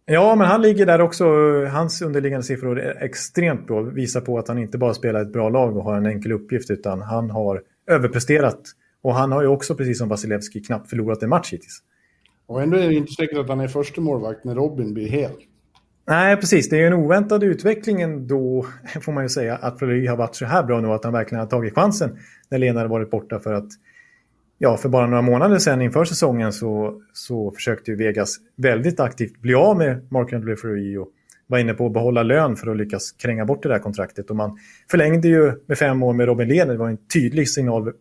Ja, men han ligger där också. Hans underliggande siffror är extremt bra. Visar på att han inte bara spelar ett bra lag och har en enkel uppgift utan han har överpresterat. Och han har ju också, precis som Vasilevski, knappt förlorat en match hittills. Och ändå är det inte säkert att han är första målvakt när Robin blir hel. Nej, precis. Det är en oväntad utveckling då, får man ju säga, att Fleury har varit så här bra nu att han verkligen har tagit chansen när Lena hade varit borta för att ja, för bara några månader sedan inför säsongen så, så försökte ju Vegas väldigt aktivt bli av med Mark Andrew Fleury och var inne på att behålla lön för att lyckas kränga bort det där kontraktet. Och man förlängde ju med fem år med Robin Lehner. Det var en tydlig signal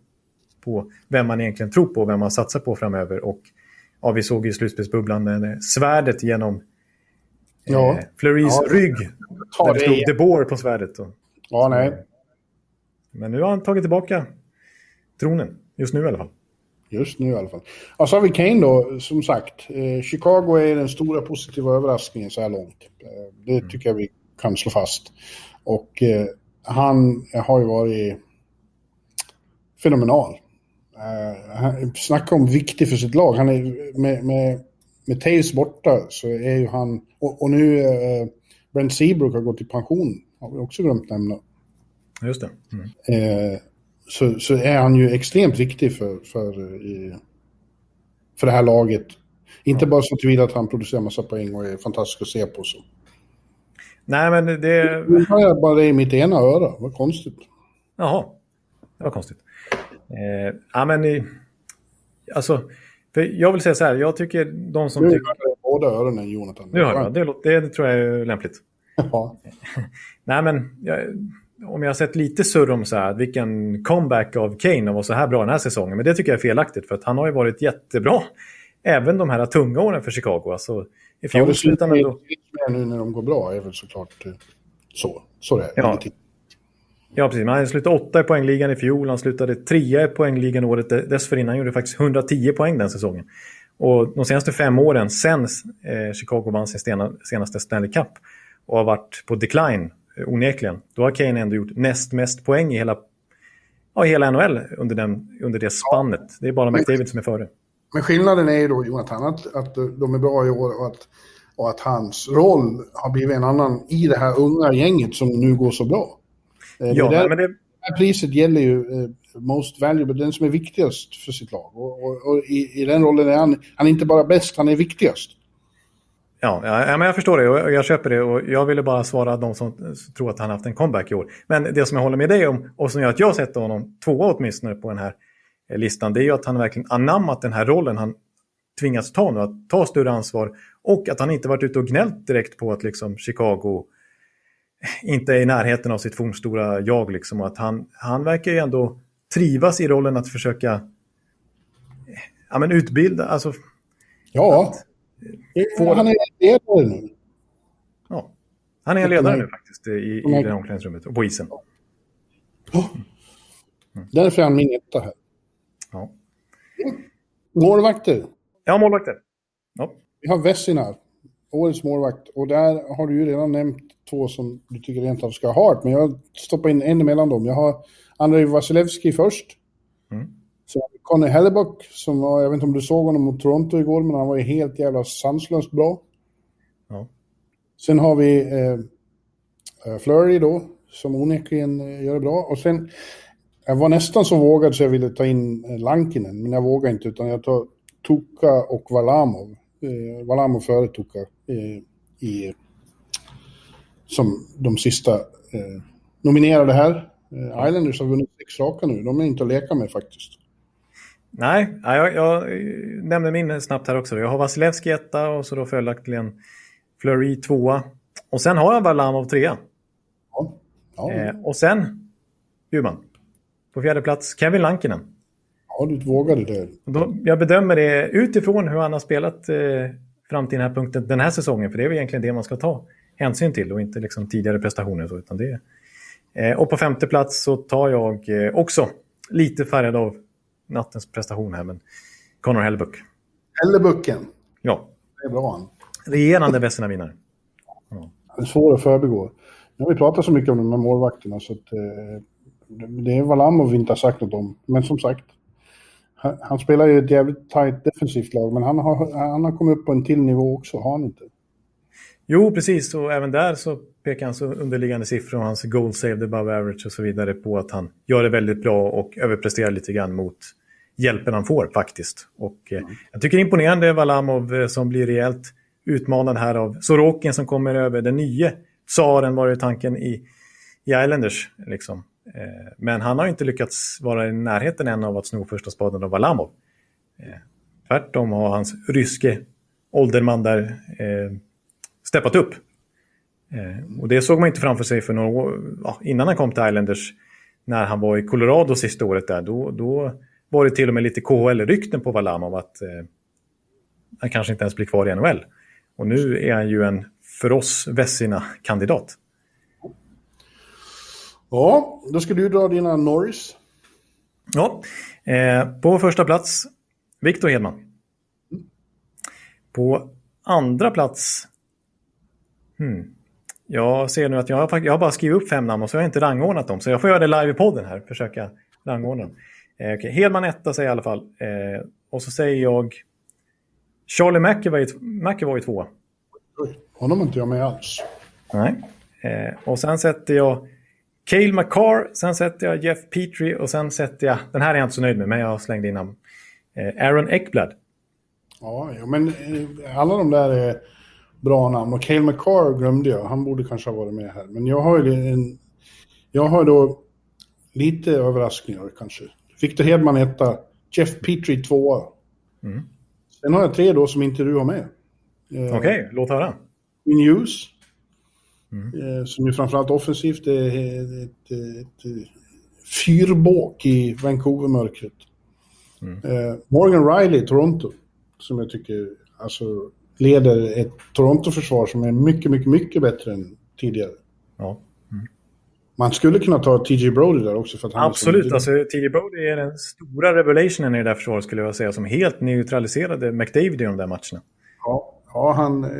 på vem man egentligen tror på och vem man satsar på framöver. Och ja, vi såg i slutspelsbubblan med svärdet genom eh, ja. Fleurys ja. rygg. Där det stod De Boer på svärdet. Och, ja, nej. Men nu har han tagit tillbaka tronen. Just nu i alla fall. Just nu i alla fall. Och så har vi Kane då, som sagt. Eh, Chicago är den stora positiva överraskningen så här långt. Eh, det mm. tycker jag vi kan slå fast. Och eh, han har ju varit fenomenal. Uh, snacka om viktig för sitt lag. Han är, med, med, med Taves borta så är ju han... Och, och nu uh, Brent Seabrook har gått i pension. Har vi också glömt nämna. Just det. Mm. Uh, så, så är han ju extremt viktig för, för, för det här laget. Inte bara så tillvida att han producerar massa poäng och är fantastisk att se på. Så. Nej, men det... Nu har jag bara det i mitt ena öra. Vad konstigt. Jaha, det var konstigt. Eh, ja, men alltså, för jag vill säga så här, jag tycker de som nu tycker... Båda öronen, Jonathan. Nu hör jag, det, det, tror jag är lämpligt. Ja. Nej, men jag, om jag har sett lite surr om så här, vilken comeback av Kane och var så här bra den här säsongen. Men det tycker jag är felaktigt för att han har ju varit jättebra. Även de här tunga åren för Chicago. Alltså, i fjol ja, slutade han nu när de går bra är väl såklart eh, så. Så det är ja. Ja, precis. Han slutade åtta i poängligan i fjol. Han slutade trea i poängligan året dessförinnan. Han gjorde faktiskt 110 poäng den säsongen. Och de senaste fem åren, sen eh, Chicago vann sin senaste Stanley Cup och har varit på decline eh, onekligen. Då har Kane ändå gjort näst mest poäng i hela, ja, hela NHL under, den, under det spannet. Det är bara McDavid som är före. Men skillnaden är ju då, Jonathan, att, att de är bra i år och att, och att hans roll har blivit en annan i det här unga gänget som nu går så bra. Eh, ja, det där, men det... här priset gäller ju uh, most valuable, den som är viktigast för sitt lag. Och, och, och i, i, den rollen är han, han är inte bara bäst, han är viktigast. Ja, ja, men jag förstår det och jag köper det och jag ville bara svara de som tror att han haft en comeback i år. Men det som jag håller med dig om och som gör att jag sätter honom tvåa åtminstone på den här eh, listan det är ju att han verkligen anammat den här rollen han tvingats ta nu, att ta större ansvar och att han inte varit ute och gnällt direkt på att liksom Chicago inte är i närheten av sitt fornstora jag. Liksom, att han, han verkar ju ändå trivas i rollen att försöka eh, ja, men utbilda. Alltså, ja. Får... Han är ledare nu. Ja, han är ledare nu faktiskt i, i det här omklädningsrummet och på isen. Ja. Mm. Därför är han min etta här. Ja. Målvakter. Ja, målvakter. Ja. Vi har Vessina, årets målvakt. Och där har du ju redan nämnt två som du tycker rent av ska ha men jag stoppar in en emellan dem. Jag har Andrei Vasilevski först. Mm. Så Conny Hellebuck, som var, jag vet inte om du såg honom mot Toronto igår, men han var ju helt jävla sanslöst bra. Ja. Sen har vi eh, eh, Flurry då, som onekligen eh, gör det bra. Och sen, jag var nästan så vågad så jag ville ta in eh, Lankinen, men jag vågar inte, utan jag tar Tuka och Valamov. Eh, Valamov före Tuka eh, i, som de sista eh, nominerade här. Eh, Islanders har vunnit sex raka nu, de är inte att leka med faktiskt. Nej, jag, jag nämnde min snabbt här också. Jag har Vasilevski etta och så då följaktligen Fleury tvåa. Och sen har jag Varlamov trea. Ja. Ja. Eh, och sen, Bjurman, på fjärde plats Kevin Lankinen. Ja, du vågade det. Då, jag bedömer det utifrån hur han har spelat eh, fram till den här punkten den här säsongen. För det är väl egentligen det man ska ta hänsyn till och inte liksom tidigare prestationer. Så, utan det, eh, och på femte plats så tar jag eh, också lite färgad av nattens prestation här, men Connor Hellebuck. Hellebucken? Ja. Det är bra han. Regerande bästa vinnare. Ja. Det är svår att förbigå. Nu har vi pratat så mycket om de här målvakterna så att eh, det är Valamov vi inte har sagt något om. Men som sagt, han, han spelar ju ett jävligt tajt defensivt lag, men han har, han har kommit upp på en till nivå också, har han inte? Jo, precis. Och även där så pekar hans underliggande siffror och hans goal saved above average och så vidare på att han gör det väldigt bra och överpresterar lite grann mot hjälpen han får faktiskt. Och eh, mm. jag tycker det är imponerande Valamov eh, som blir rejält utmanad här av Sorokin som kommer över den nya tsaren var ju tanken i, i Islanders. Liksom. Eh, men han har inte lyckats vara i närheten än av att sno första spaden av Valamov. Tvärtom har hans ryske ålderman där steppat upp. Eh, och det såg man inte framför sig för några ja, innan han kom till Islanders. När han var i Colorado sista året där, då, då var det till och med lite KHL-rykten på Valamov att eh, han kanske inte ens blir kvar i NHL. Och nu är han ju en, för oss, Vessina-kandidat. Ja, då ska du dra dina Norris. Ja, eh, på första plats Viktor Hedman. På andra plats... Hmm. Jag ser nu att jag har, jag har bara skrivit upp fem namn och så har jag inte rangordnat dem. Så jag får göra det live i podden här, försöka rangordna dem. Eh, okay. Hedman etta säger jag i alla fall. Eh, och så säger jag Charlie McEvoy, McEvoy tvåa. Honom inte jag med alls. Nej. Eh, och sen sätter jag Cale McCarr, sen sätter jag Jeff Petrie och sen sätter jag, den här är jag inte så nöjd med, men jag slängde in namn. Eh, Aaron Ekblad. Ja, ja, men eh, alla de där är bra namn. Och Cale McCarr glömde jag, han borde kanske ha varit med här. Men jag har ju en, jag har då lite överraskningar kanske. Victor Hedman etta, Jeff Petrie tvåa. Mm. Sen har jag tre då som inte du har med. Eh, Okej, okay, låt höra. News. Mm. Eh, som ju framförallt offensivt är ett, ett, ett fyrbåk i Vancouver-mörkret. Mm. Eh, Morgan Riley, Toronto, som jag tycker alltså, leder ett Toronto-försvar som är mycket, mycket, mycket bättre än tidigare. Ja. Mm. Man skulle kunna ta TJ Brody där också. För att han Absolut, alltså TJ Brody är den stora revelationen i det där försvaret skulle jag säga, som helt neutraliserade McDavid i de där matcherna. Ja, ja han... Eh,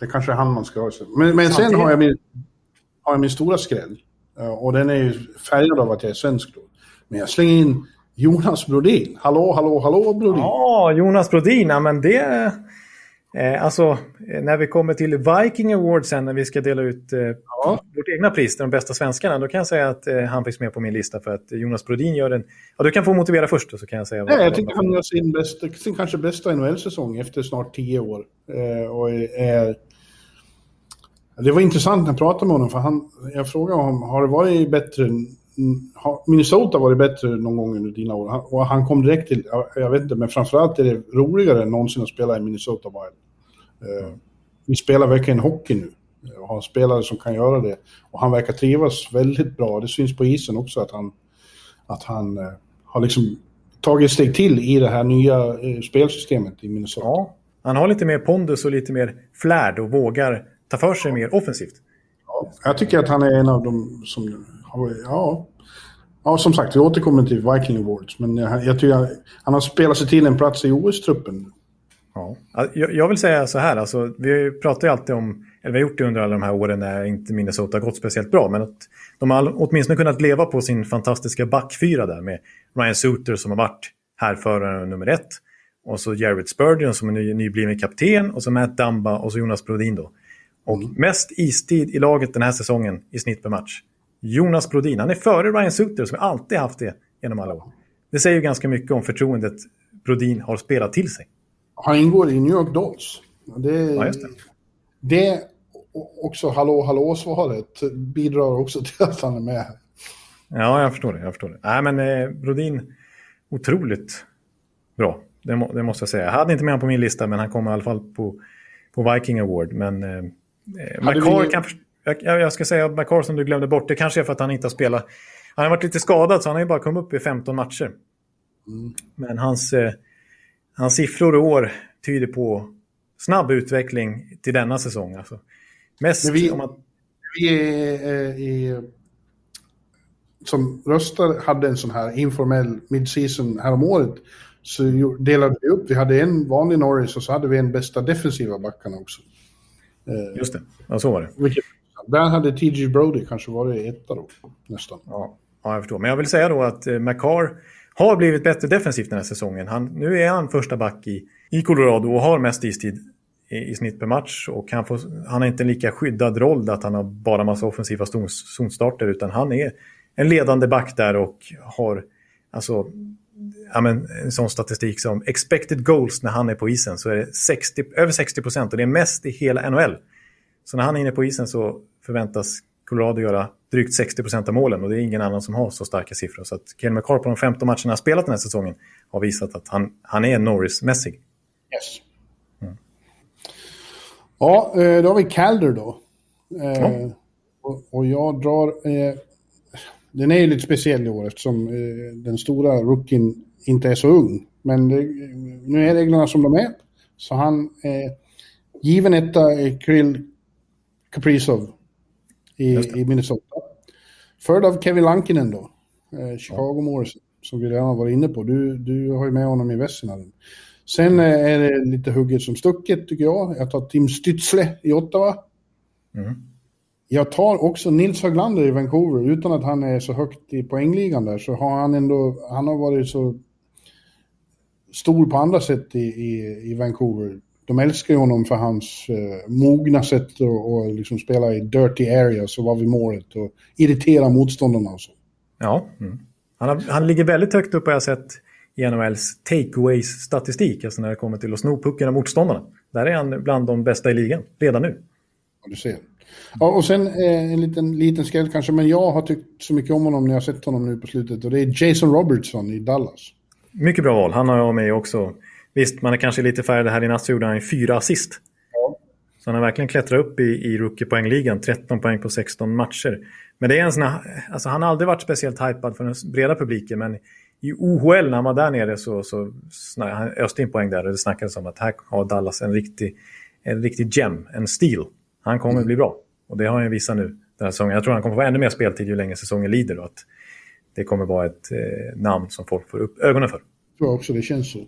det kanske är han man ska ha. Men, men sen har jag, min, har jag min stora skräll. Och den är ju färgad av att jag är svensk då. Men jag slänger in Jonas Brodin. Hallå, hallå, hallå Brodin. Ja, Jonas Brodin. Ja, men det... Eh, alltså, när vi kommer till Viking Awards sen när vi ska dela ut eh, ja. vårt egna pris, de bästa svenskarna, då kan jag säga att eh, han finns med på min lista för att Jonas Brodin gör en... Ja, du kan få motivera först och så kan jag säga... Nej, jag tycker han gör sin, bästa, sin kanske bästa NHL-säsong efter snart tio år. Eh, och är det var intressant när jag pratade med honom, för han, jag frågade honom, har det varit bättre, har Minnesota varit bättre någon gång under dina år? Och han kom direkt till, jag vet inte, men framförallt är det roligare än någonsin att spela i Minnesota Wild. Mm. Vi spelar verkligen hockey nu och har spelare som kan göra det. Och han verkar trivas väldigt bra. Det syns på isen också att han, att han uh, har liksom tagit steg till i det här nya spelsystemet i Minnesota. Ja, han har lite mer pondus och lite mer flärd och vågar ta för sig mer offensivt. Ja, jag tycker att han är en av de som har... Ja, ja som sagt, vi återkommer till Viking Awards. Men jag, jag tycker han har spelat sig till en plats i OS-truppen. Ja. Jag, vill säga så här, alltså, vi pratar ju alltid om, eller vi har gjort det under alla de här åren när inte Minnesota har gått speciellt bra, men att de har åtminstone kunnat leva på sin fantastiska backfyra där med Ryan Suter som har varit härförare nummer ett. Och så Jared Spurgeon som är ny, nybliven kapten och så Matt Dumba och så Jonas Brodin då. Och mm. mest istid i laget den här säsongen i snitt per match. Jonas Brodin. Han är före Ryan Suter som alltid haft det genom alla år. Det säger ju ganska mycket om förtroendet Brodin har spelat till sig. Han ingår i New York Dolls. Det, ja, just det. det också hallå hallå-svaret bidrar också till att han är med. Ja, jag förstår det. Jag förstår det. Nej, men eh, Brodin, otroligt bra. Det, må, det, måste jag säga. Jag hade inte med honom på min lista, men han kommer i alla fall på, på Viking Award. Men eh, Eh, McCar kan... Jag, jag ska säga att McCar som du glömde bort, det kanske är för att han inte har spelat. Han har varit lite skadad så han har ju bara kommit upp i 15 matcher. Mm. Men hans, eh, hans siffror i år tyder på snabb utveckling till denna säsong. Alltså. Mest vi, om att... Vi är, eh, i, som röstar hade en sån här informell midseason häromåret så delade vi upp. Vi hade en vanlig Norris och så hade vi en bästa defensiva backarna också. Eh, Just det, ja, så var det. Vilket, där hade TG Brody kanske varit etta då, nästan. Ja, ja, jag förstår. Men jag vill säga då att eh, McCarr har blivit bättre defensivt den här säsongen. Han, nu är han första back i, i Colorado och har mest istid i, i snitt per match. Och han, får, han har inte en lika skyddad roll att han har bara massa offensiva zonstarter utan han är en ledande back där och har alltså, ja, men, en sån statistik som expected goals när han är på isen så är det 60, över 60 procent och det är mest i hela NHL. Så när han är inne på isen så förväntas Colorado göra drygt 60 av målen och det är ingen annan som har så starka siffror. Så att Kael McCarr på de 15 matcherna han spelat den här säsongen har visat att han, han är Norris-mässig. Yes. Mm. Ja, eh, då har vi Calder då. Eh, ja. Och, och, jag drar... Eh, den är ju lite speciell i år eftersom eh, den stora rookien inte är så ung. Men det, nu är reglerna som de är. Så han... Given etta är Krill Kaprizov i, i Minnesota. Följd av Kevin Lankinen då, eh, Chicago ja. Morrison, som vi redan har varit inne på. Du, du har ju med honom i Vessinaren. Sen eh, är det lite hugget som stucket tycker jag. Jag tar Tim Stützle i Ottawa. Mm. Jag tar också Nils Höglander i Vancouver. Utan att han är så högt i poängligan där så har han ändå, han har varit så stor på andra sätt i, i, i Vancouver de älskar ju honom för hans eh, mogna sätt att liksom spela i dirty areas och vara vid målet och irritera motståndarna och så. Ja, mm. han, har, han ligger väldigt högt upp har jag sett i NHLs takeaways-statistik, alltså när det kommer till att sno pucken av motståndarna. Där är han bland de bästa i ligan, redan nu. Ja, du ser. Ja, och sen eh, en liten, liten skräll kanske, men jag har tyckt så mycket om honom när jag sett honom nu på slutet och det är Jason Robertson i Dallas. Mycket bra val, han har jag med också. Visst, man är kanske lite färdig här i natt så gjorde han fyra assist. Ja. Så han har verkligen klättrat upp i, i rookie-poängligan, 13 poäng på 16 matcher. Men det är en sån här, alltså han har aldrig varit speciellt hypad för den breda publiken, men i OHL när han var där nere så, så han öste in poäng där och det snackades om att här har Dallas en riktig, en riktig gem, en stil. Han kommer mm. bli bra. Och det har han visat nu den här säsongen. Jag tror han kommer få ännu mer speltid ju längre säsongen lider och att det kommer vara ett eh, namn som folk får upp ögonen för. Jag tror också det känns så.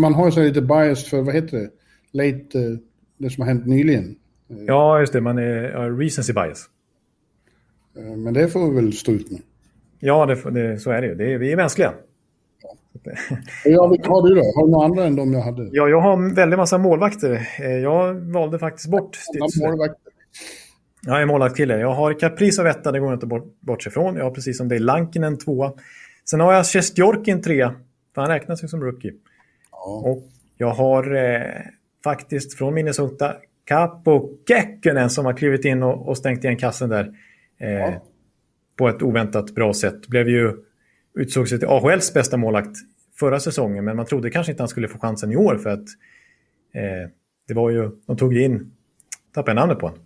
Man har ju så lite bias för, vad heter det, late, uh, det som har hänt nyligen. Ja, just det, man är recency bias. Uh, men det får vi väl stå ut med. Ja, det, det, så är det ju. Det vi är mänskliga. Ja, vilka har du då? Har du några andra än de jag hade? Ja, jag har en väldigt massa målvakter. Eh, jag valde faktiskt bort målvakter. Jag är målvaktskille. Jag har Kaprizov etta, det går inte bort, bort ifrån. Jag har precis som dig Lankinen tvåa. Sen har jag Sjestjorkin trea. För han räknas ju som rookie. Ja. Och jag har eh, faktiskt från Minnesota Capo Kekkonen som har klivit in och, och stängt igen kassen där. Eh, ja. På ett oväntat bra sätt. Blev ju utsåg sig till AHLs bästa målakt förra säsongen. Men man trodde kanske inte han skulle få chansen i år för att eh, det var ju, de tog ju in, tappade jag namnet på honom.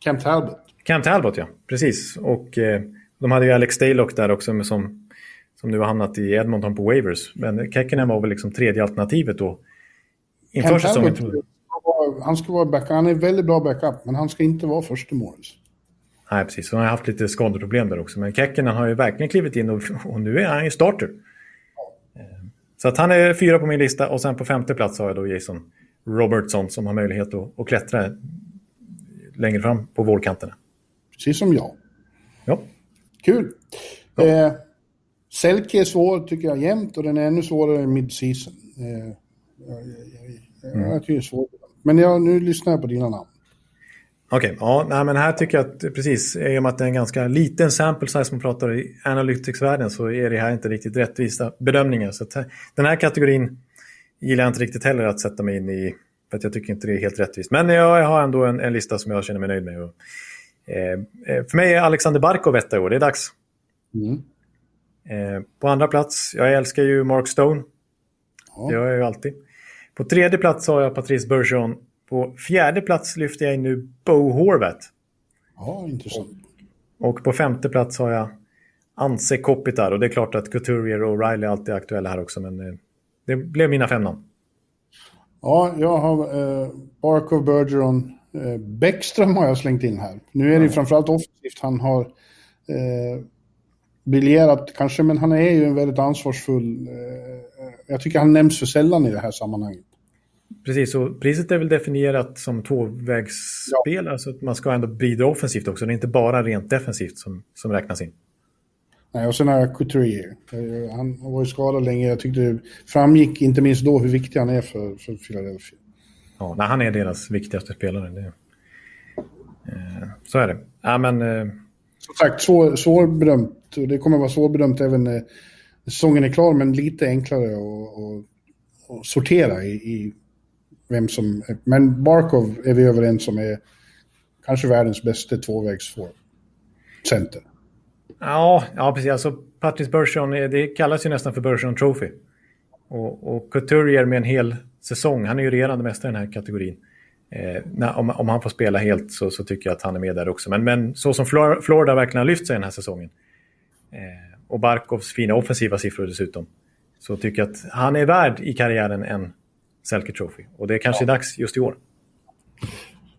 Cam Talbot. Cam Talbot ja, precis. Och eh, de hade ju Alex Daylock där också som som nu har hamnat i Edmonton på waivers. Men Kekkonen var väl liksom tredje alternativet då. Inför säsongen. Han ska vara backup. Han är väldigt bra backup, men han ska inte vara första målis. Nej, precis. Han har haft lite skadeproblem där också. Men Kekkonen har ju verkligen klivit in och, och nu är han ju starter. Eh, så att han är fyra på min lista och sen på femte plats har jag då Jason Robertson som har möjlighet att, att klättra längre fram på vårkanterna. Precis som jag. Ja. Kul. Ja. Eh, Selke är svår tycker jag jämt och den är ännu svårare i mid-season. Eh, jag, jag, jag tycker det är svårt. Men jag, nu lyssnar jag på dina namn. Okej, okay, ja, nej, men här tycker jag att precis, i och med att det är en ganska liten sample size man pratar i analytics-världen så är det här inte riktigt rättvisa bedömningar. Så att, den här kategorin gillar jag inte riktigt heller att sätta mig in i, för att jag tycker inte det är helt rättvist. Men jag, jag har ändå en, en, lista som jag känner mig nöjd med. Och, eh, eh för mig är Alexander Barkov etta i år, det är dags. Mm. Eh, på andra plats, jag älskar ju Mark Stone. Ja. Det gör jag ju alltid. På tredje plats har jag Patrice Bergeron. På fjärde plats lyfter jag in nu Bo Horvat. Ja, intressant. Och på femte plats har jag Anse Kopitar. Och det är klart att Couturier och Riley alltid är aktuella här också. Men eh, det blev mina fem namn. Ja, jag har eh, Barkov, Bergeron, eh, Bäckström har jag slängt in här. Nu är det ja. framförallt offensivt han har eh, briljerat kanske, men han är ju en väldigt ansvarsfull... Eh, jag tycker han nämns för sällan i det här sammanhanget. Precis, och priset är väl definierat som tvåvägsspel, ja. alltså att man ska ändå bidra offensivt också. Det är inte bara rent defensivt som, som räknas in. Nej, och sen har jag Couturier. Eh, han var ju skadad länge. Jag tyckte det framgick inte minst då hur viktig han är för, för Philadelphia. Ja, nej, han är deras viktigaste spelare. Det, eh, så är det. Ja, men, eh, som sagt, svår, svårbedömt. Det kommer vara svårbedömt även när säsongen är klar, men lite enklare att sortera i, i, vem som... Men Barkov är vi överens om är kanske världens bästa tvåvägsform. center. Ja, ja precis. Alltså, Patrice Bergeron, det kallas ju nästan för Bergeron Trophy. Och, och Couturier med en hel säsong, han är ju regerande mästare i den här kategorin. Eh, när, om, om, han får spela helt så, så, tycker jag att han är med där också. Men, men så som Flor Florida verkligen har lyft sig den här säsongen. Eh, och Barkovs fina offensiva siffror dessutom. Så tycker jag att han är värd i karriären en Selke Trophy. Och det kanske ja. är dags just i år.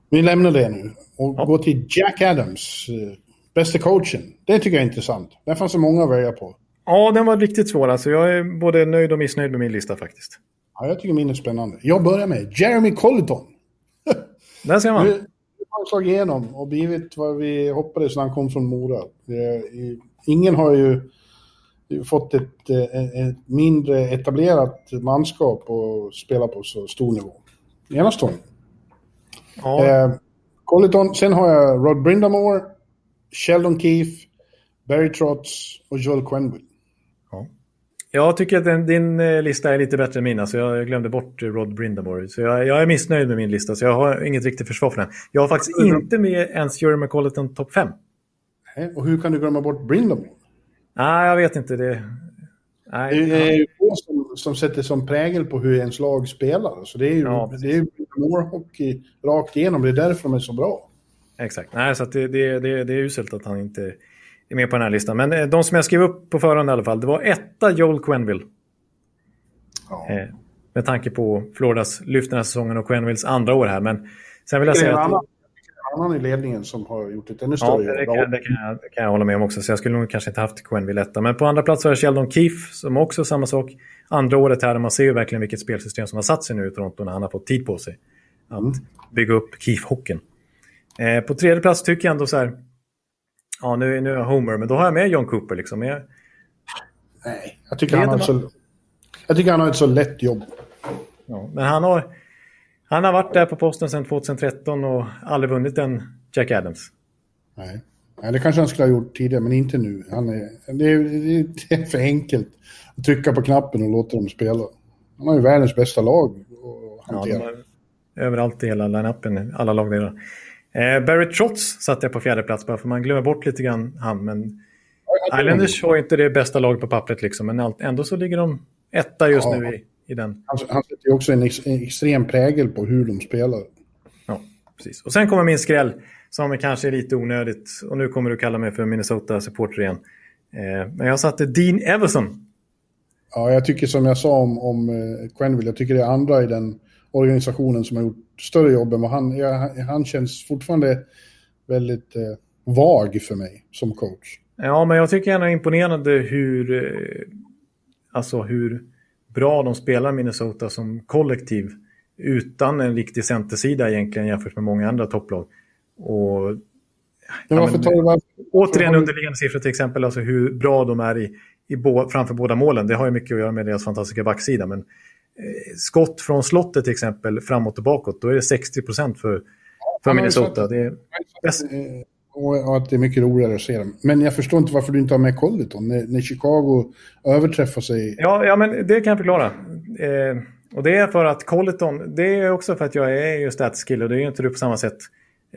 Vi lämnar det nu och ja. går till Jack Adams. Eh, bästa coachen. Det tycker jag är intressant. Där fanns det många att välja på. Ja, den var riktigt svår. Alltså, jag är både nöjd och missnöjd med min lista faktiskt. Ja, jag tycker min är spännande. Jag börjar med Jeremy Colleton. Där ser man. Nu har han slagit igenom och blivit vad vi hoppades när han kom från Mora. Ingen har ju fått ett, ett mindre etablerat manskap och spela på så stor nivå. Enastående. Ja. Eh, Colleton, sen har jag Rod Brindamore, Sheldon Keefe, Barry Trotz och Joel Quenville. Jag tycker att den, din eh, lista är lite bättre än min. Alltså jag glömde bort Rod Brindamore. Så jag, jag, är missnöjd med min lista, så jag har inget riktigt försvar för den. Jag har faktiskt mm. inte med ens Jerry McColleton topp 5. Och hur kan du glömma bort Brindamore? Nej, jag vet inte. Det, nej, det är ju få som, som sätter som prägel på hur ens lag spelar. Så det är ju ja, det är hockey rakt igenom. Det är därför de är så bra. Exakt. Nej, så det, det, det, det är uselt att han inte är med på den här listan. Men eh, de som jag skrev upp på förhand i alla fall, det var etta Joel Quenville. Ja. Eh, med tanke på Floridas lyft den här säsongen och Quenvilles andra år här. Men sen vill jag säga att... Det är annan i ledningen som har gjort ett ännu större ja, det, kan, det, kan jag, det kan jag hålla med om också. Så jag skulle nog kanske inte haft Quenville etta. Men på andra plats har jag Sheldon Keefe som också samma sak. Andra året här, man ser ju verkligen vilket spelsystem som har satt sig nu i Toronto när han har fått tid på sig att mm. bygga upp Keefe-hockeyn. Eh, på tredje plats tycker jag ändå så här, ja nu, nu är jag Homer, men då har jag med John Cooper liksom. Jag... Nej, jag tycker, han har så, jag tycker han har ett så lätt jobb. Ja, men han har, han har varit där på posten sedan 2013 och aldrig vunnit en Jack Adams. Nej. Nej, det kanske han skulle ha gjort tidigare, men inte nu. Han är, det, är, det är för enkelt att trycka på knappen och låta dem spela. Han har ju världens bästa lag att hantera. Ja, överallt i hela line-upen, alla lagdelar. Eh, Barry Trotz satte jag på fjärde plats bara för man glömmer bort lite grann han. Men Islanders har inte det bästa laget på pappret liksom, men ändå så ligger de etta just ja. nu i, i den. Han, han sätter ju också en, ex, en extrem prägel på hur de spelar. Ja, precis. Och sen kommer min skräll som kanske är lite onödigt. Och nu kommer du kalla mig för Minnesota-supporter igen. Eh, men jag satte Dean Everson. Ja, jag tycker som jag sa om, om eh, Quenville, jag tycker det är andra i den organisationen som har gjort större jobb än vad han... Ja, han känns fortfarande väldigt eh, vag för mig som coach. Ja, men jag tycker ändå är imponerande hur, eh, alltså hur bra de spelar Minnesota som kollektiv utan en riktig centersida egentligen jämfört med många andra topplag. Och, men tar du varför, återigen underliggande siffror till exempel, alltså hur bra de är i, i bo, framför båda målen. Det har ju mycket att göra med deras fantastiska backsida. Men skott från slottet till exempel framåt och bakåt, då är det 60 procent för, för Minnesota. Det är bäst. Och att det är mycket roligare att se dem. Men jag förstår inte varför du inte har med Colleton när, när Chicago överträffar sig. Ja, ja, men det kan jag förklara. Eh, och det är för att Colleton, det är också för att jag är ju statskill och det är ju inte du på samma sätt.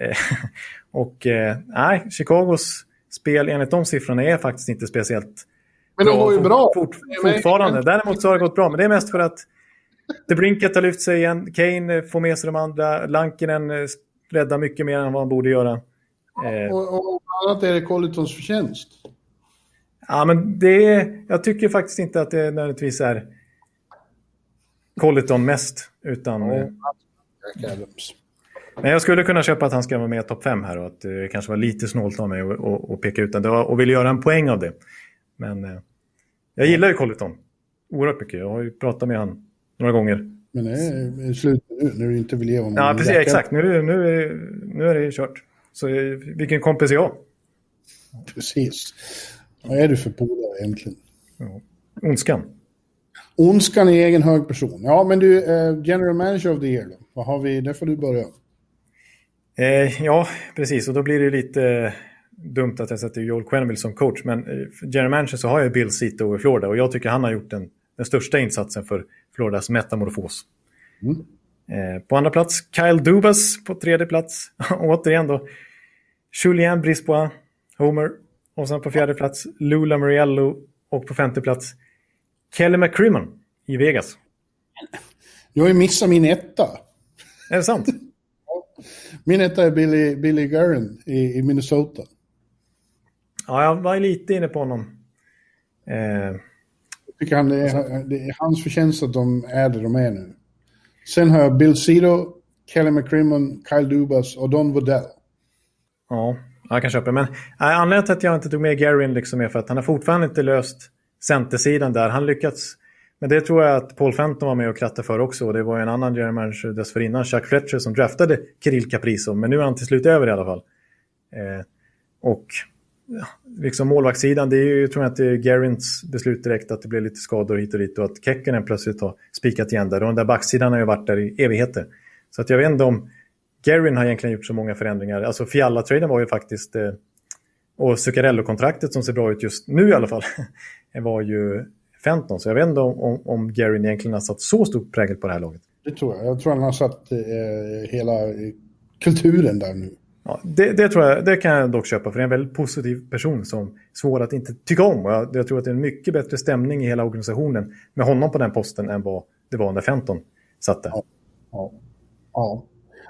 Eh, och eh, nej, Chicagos spel enligt de siffrorna är faktiskt inte speciellt men de var ju bra. Fort, fortfarande. Däremot så har det gått bra, men det är mest för att The Brinket har lyft sig igen. Kane får med sig de andra. Lankinen eh, räddar mycket mer än vad han borde göra. Eh. Och, och annat är det Colletons förtjänst. Ja, men det jag tycker faktiskt inte att det nödvändigtvis är Colleton mest. Utan, mm. Men jag skulle kunna köpa att han ska vara med i topp 5 här och att det kanske var lite snålt av mig att peka ut den och vill göra en poäng av det. Men eh, jag gillar ju Colleton oerhört mycket. Jag har ju pratat med honom några gånger. Men det är slut nu när du inte vill ge honom Ja, precis. Läkare. Exakt. Nu, nu, är, nu är det kört. Så vilken kompis är jag? Precis. Vad är du för polare egentligen? Ja. Ondskan. Ondskan i egen hög person. Ja, men du, eh, general manager of the year då? Vad har vi? Där får du börja. Eh, ja, precis. Och då blir det lite dumt att jag sätter Joel Quenneville som coach. Men eh, general manager så har jag Bill Zito i Florida och jag tycker han har gjort den, den största insatsen för Floridas metamorfos. Mm. Eh, på andra plats Kyle Dubas på tredje plats. Återigen då. Julien Brisbois. Homer. Och sen på fjärde plats Lula Muriello. Och på femte plats Kelly McCrimmon i Vegas. Jag har ju missat min etta. Är det sant? Min etta är Billy, Billy Guerin i, i Minnesota. Ja, jag var lite inne på honom. Eh, tycker han, det, är, det är hans förtjänst att de är där de är nu. Sen har jag Bill Cito, Kelly McCrimmon, Kyle Dubas och Don Waddell. ja, jag kan köpa det. Men nej, anledningen till att jag inte tog med Garin liksom är för att han har fortfarande inte löst centersidan där. Han lyckats. Men det tror jag att Paul Fenton var med och krattade för också. Och det var ju en annan general manager dessförinnan, Chuck Fletcher, som draftade Kirill Caprizo. Men nu är han till slut över i alla fall. Eh, och ja, liksom målvaktssidan, det är ju, tror jag att det är Garins beslut direkt att det blev lite skador hit och dit och att Kekkonen plötsligt har spikat igen där. Och den där backsidan har ju varit där i evigheter. Så att jag vet inte om Garin har egentligen gjort så många förändringar. Alltså Fialla-traden var ju faktiskt... Eh, och Zuccarello-kontraktet som ser bra ut just nu i alla fall var ju Fenton. Så jag vet inte om, om, om Garin egentligen har satt så stor prägel på det här laget. Det tror jag. Jag tror han har satt eh, hela kulturen där nu. Ja, det, det, tror jag, det kan jag dock köpa, för det är en väldigt positiv person som är svår att inte tycka om. Och jag, jag tror att det är en mycket bättre stämning i hela organisationen med honom på den posten än vad det var när Fenton satt där. Ja. Ja. ja.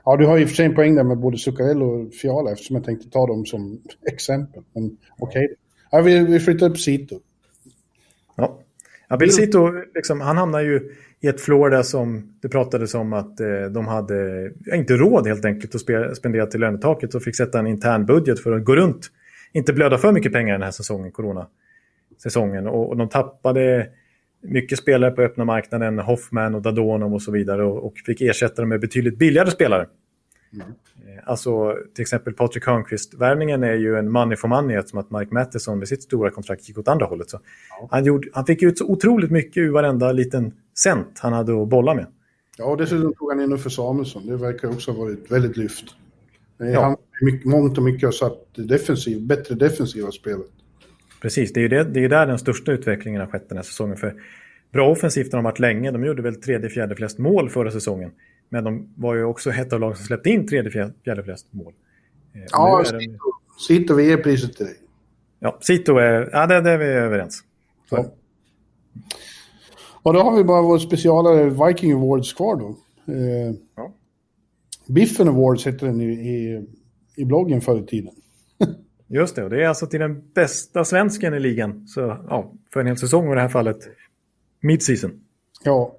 Ja, du har ju för sig en poäng där med både Zuccarello och Fiala eftersom jag tänkte ta dem som exempel. Men okej. Okay. Ja, vi, vi flyttar upp Sito. Ja. Ja, Bill Cito, liksom, han hamnar ju i ett Florida som det pratades om att eh, de hade inte råd helt enkelt att spe, spendera till lönetaket och fick sätta en intern budget för att gå runt. Inte blöda för mycket pengar den här säsongen, corona-säsongen. Och, och de tappade mycket spelare på öppna marknaden, Hoffman och Dadonov och så vidare och, och fick ersätta dem med betydligt billigare spelare. Mm. Alltså till exempel Patrik Hörnqvist-värvningen är ju en money for money eftersom att Mike Matheson med sitt stora kontrakt gick åt andra hållet. Så ja. han, gjorde, han fick ut så otroligt mycket ur varenda liten cent han hade att bolla med. Ja, och dessutom tog han in för Samuelsson. Det verkar också ha varit väldigt lyft. Ja. Han mycket, mångt och mycket har satt defensiv, bättre defensiva spelet. Precis, det är ju det, det är där den största utvecklingen har skett den här säsongen. För bra offensivt har de varit länge. De gjorde väl tredje, fjärde flest mål förra säsongen. Men de var ju också ett av lagen som släppte in tredje, fjärde flest mål. Eh, ja, Sito, vi ger priset till dig. Ja, Sito är, ja det, det är vi överens. Så. Ja. Och då har vi bara vår specialare Viking Awards kvar då. Eh, ja. Biffen Awards hette den i, i, i bloggen förr i tiden. Just det, och det är alltså till den bästa svensken i ligan. Så, ja, för en hel säsong i det här fallet. Mid-season. Ja,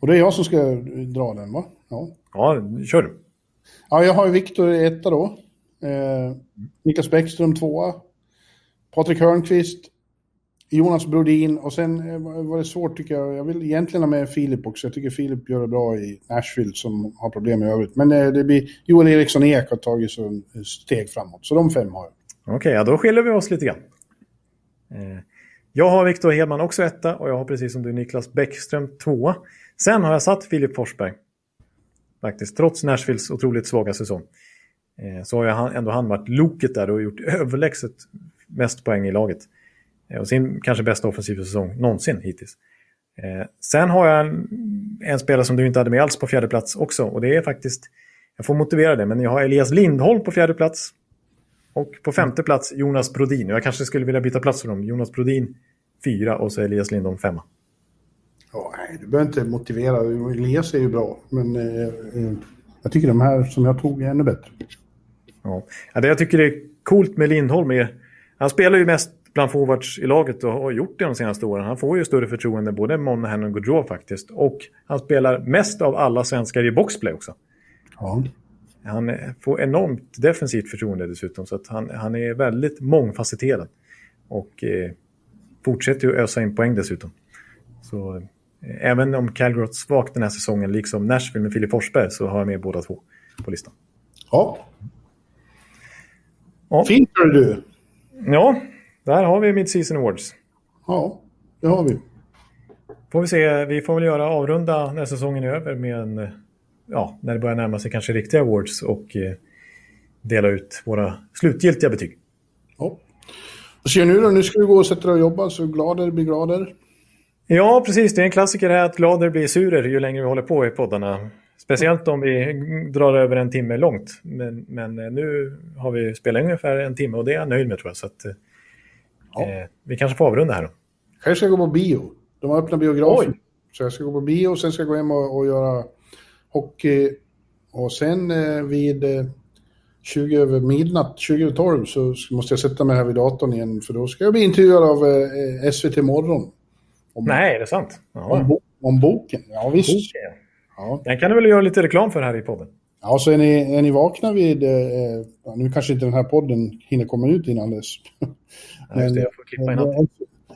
och det är jag som ska dra den va? Ja, ja kör du. Ja, jag har Viktor etta då. Eh, Niklas Bäckström tvåa. Patrik Hörnqvist. Jonas Brodin och sen eh, var det svårt tycker jag. Jag vill egentligen ha med Filip också. Jag tycker Filip gör det bra i Nashville som har problem i övrigt. Men eh, det blir Joel Eriksson Ek har tagit så steg framåt. Så de fem har jag. Okej, okay, ja, då skiljer vi oss lite grann. Eh, jag har Viktor Hedman också etta och jag har precis som du Niklas Bäckström tvåa. Sen har jag satt Filip Forsberg. Faktiskt, trots Nashvilles otroligt svaga säsong. Eh, så har jag ändå han varit loket där och gjort överlägset mest poäng i laget. Eh, och sin kanske bästa offensiva säsong någonsin hittills. Eh, sen har jag en, en, spelare som du inte hade med alls på fjärde plats också. Och det är faktiskt, jag får motivera det, men jag har Elias Lindholm på fjärde plats. Och på femte plats Jonas Brodin. Jag kanske skulle vilja byta plats för dem. Jonas Brodin fyra och så Elias Lindholm femma. Ja, nej, du behöver inte motivera. Elias är ju bra, men eh, eh, jag tycker de här som jag tog är ännu bättre. Ja. det jag tycker är coolt med Lindholm är... Han spelar ju mest bland forwards i laget och har gjort det de senaste åren. Han får ju större förtroende både Monahan och Gaudreau faktiskt. Och han spelar mest av alla svenskar i boxplay också. Ja. Han får enormt defensivt förtroende dessutom. Så han, han är väldigt mångfacetterad. Och eh, fortsätter ju ösa in poäng dessutom. Så eh, även om Calgary har svagt den här säsongen, liksom Nashville med Filip Forsberg, så har jag med båda två på listan. Ja. ja. Fint du. Ja, där har vi Mid-Season Awards. Ja, det har vi. Får vi se, vi får väl göra avrunda när säsongen är över med en, ja, när det börjar närma sig kanske riktiga awards och eh, dela ut våra slutgiltiga betyg. Ja. Vad säger nu då? Nu ska du gå och sätta dig och jobba, så glader blir glader. Ja, precis. Det är en klassiker här att glader blir surer ju längre vi håller på i poddarna. Speciellt om vi drar över en timme långt. Men, men eh, nu har vi spelat ungefär en timme och det är jag nöjd med tror jag. Så att, eh, Ja. eh, vi kanske får avrunda här då. Kanske ska jag gå på bio. De har öppnat biografen. Oj. Så jag ska gå på bio och sen ska jag gå hem och, och göra hockey. Och sen eh, vid eh, 20 över midnatt, 20 över 12, så måste jag sätta mig här vid datorn igen. För då ska jag bli intervjuad av eh, SVT Morgon. Om, Nej, är det sant? om, bo, om boken. Ja, visst. Okej. Ja. Den kan du väl göra lite reklam för här i podden? Ja, så är ni, är ni vakna vid... Eh, nu kanske inte den här podden hinner komma ut innan dess. Just det, jag får klippa in allt.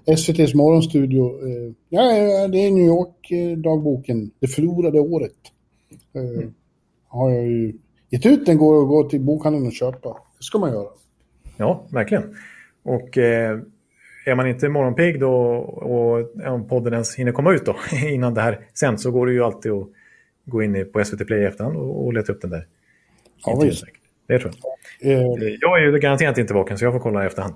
Eh, SVTs morgonstudio. Eh, ja, ja, det är New York-dagboken. Det förlorade året. Eh, Mm. Har jag ju gett ut den. Går att gå till bokhandeln och köpa. Det ska man göra. Ja, verkligen. Och eh, är man inte morgonpigg då och om podden ens hinner komma ut då innan det här sänds så går det ju alltid att gå in på SVT Play i efterhand och, och leta upp den där. Ja, säkert. Det tror jag. Eh, Jag är ju garanterat inte vaken så jag får kolla i efterhand.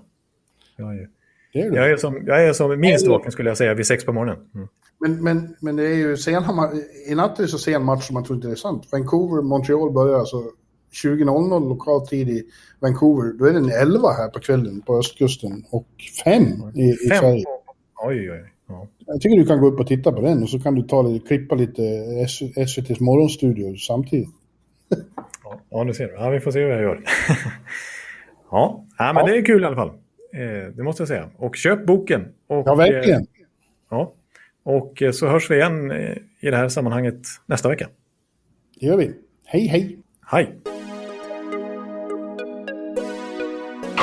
Jag är, ju- det är det. jag är, som, jag är som minst vaken skulle jag säga vid sex på morgonen. Mm. Men, men, men det är ju sena ma- I natt är det så sen match som man tror inte det är sant. Vancouver-Montreal börjar alltså 20.00 lokal tid i Vancouver. Då är den 11 här på kvällen på östkusten och 5 i, i Fem. Sverige. Oj, oj. Ja. Jag tycker du kan gå upp och titta på den och så kan du ta lite, klippa lite SVTs morgonstudio samtidigt. Ja, ja, du ser. Ja, vi får se hur jag gör. ja, ja, men det är kul i alla fall. Eh, det måste jag säga. Och köp boken. Och, Ja, verkligen. Eh, ja. Och eh, så hörs vi igen i det här sammanhanget nästa vecka. Det gör vi. Hej, hej! Hej!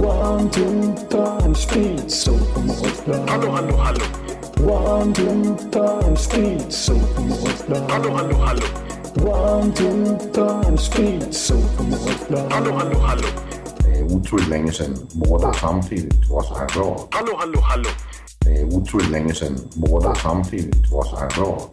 One, two, time, speed, so Hallå, hallå, hallå. One, two, time, speed, so Hallå, hallå, hallå. One, two, time, speed, so Hallå, hallå, hallå. Det är otroligt länge sedan båda samtidigt var så här bra. Hallå, hallå, hallå. Det är otroligt länge sedan båda samtidigt var så här bra.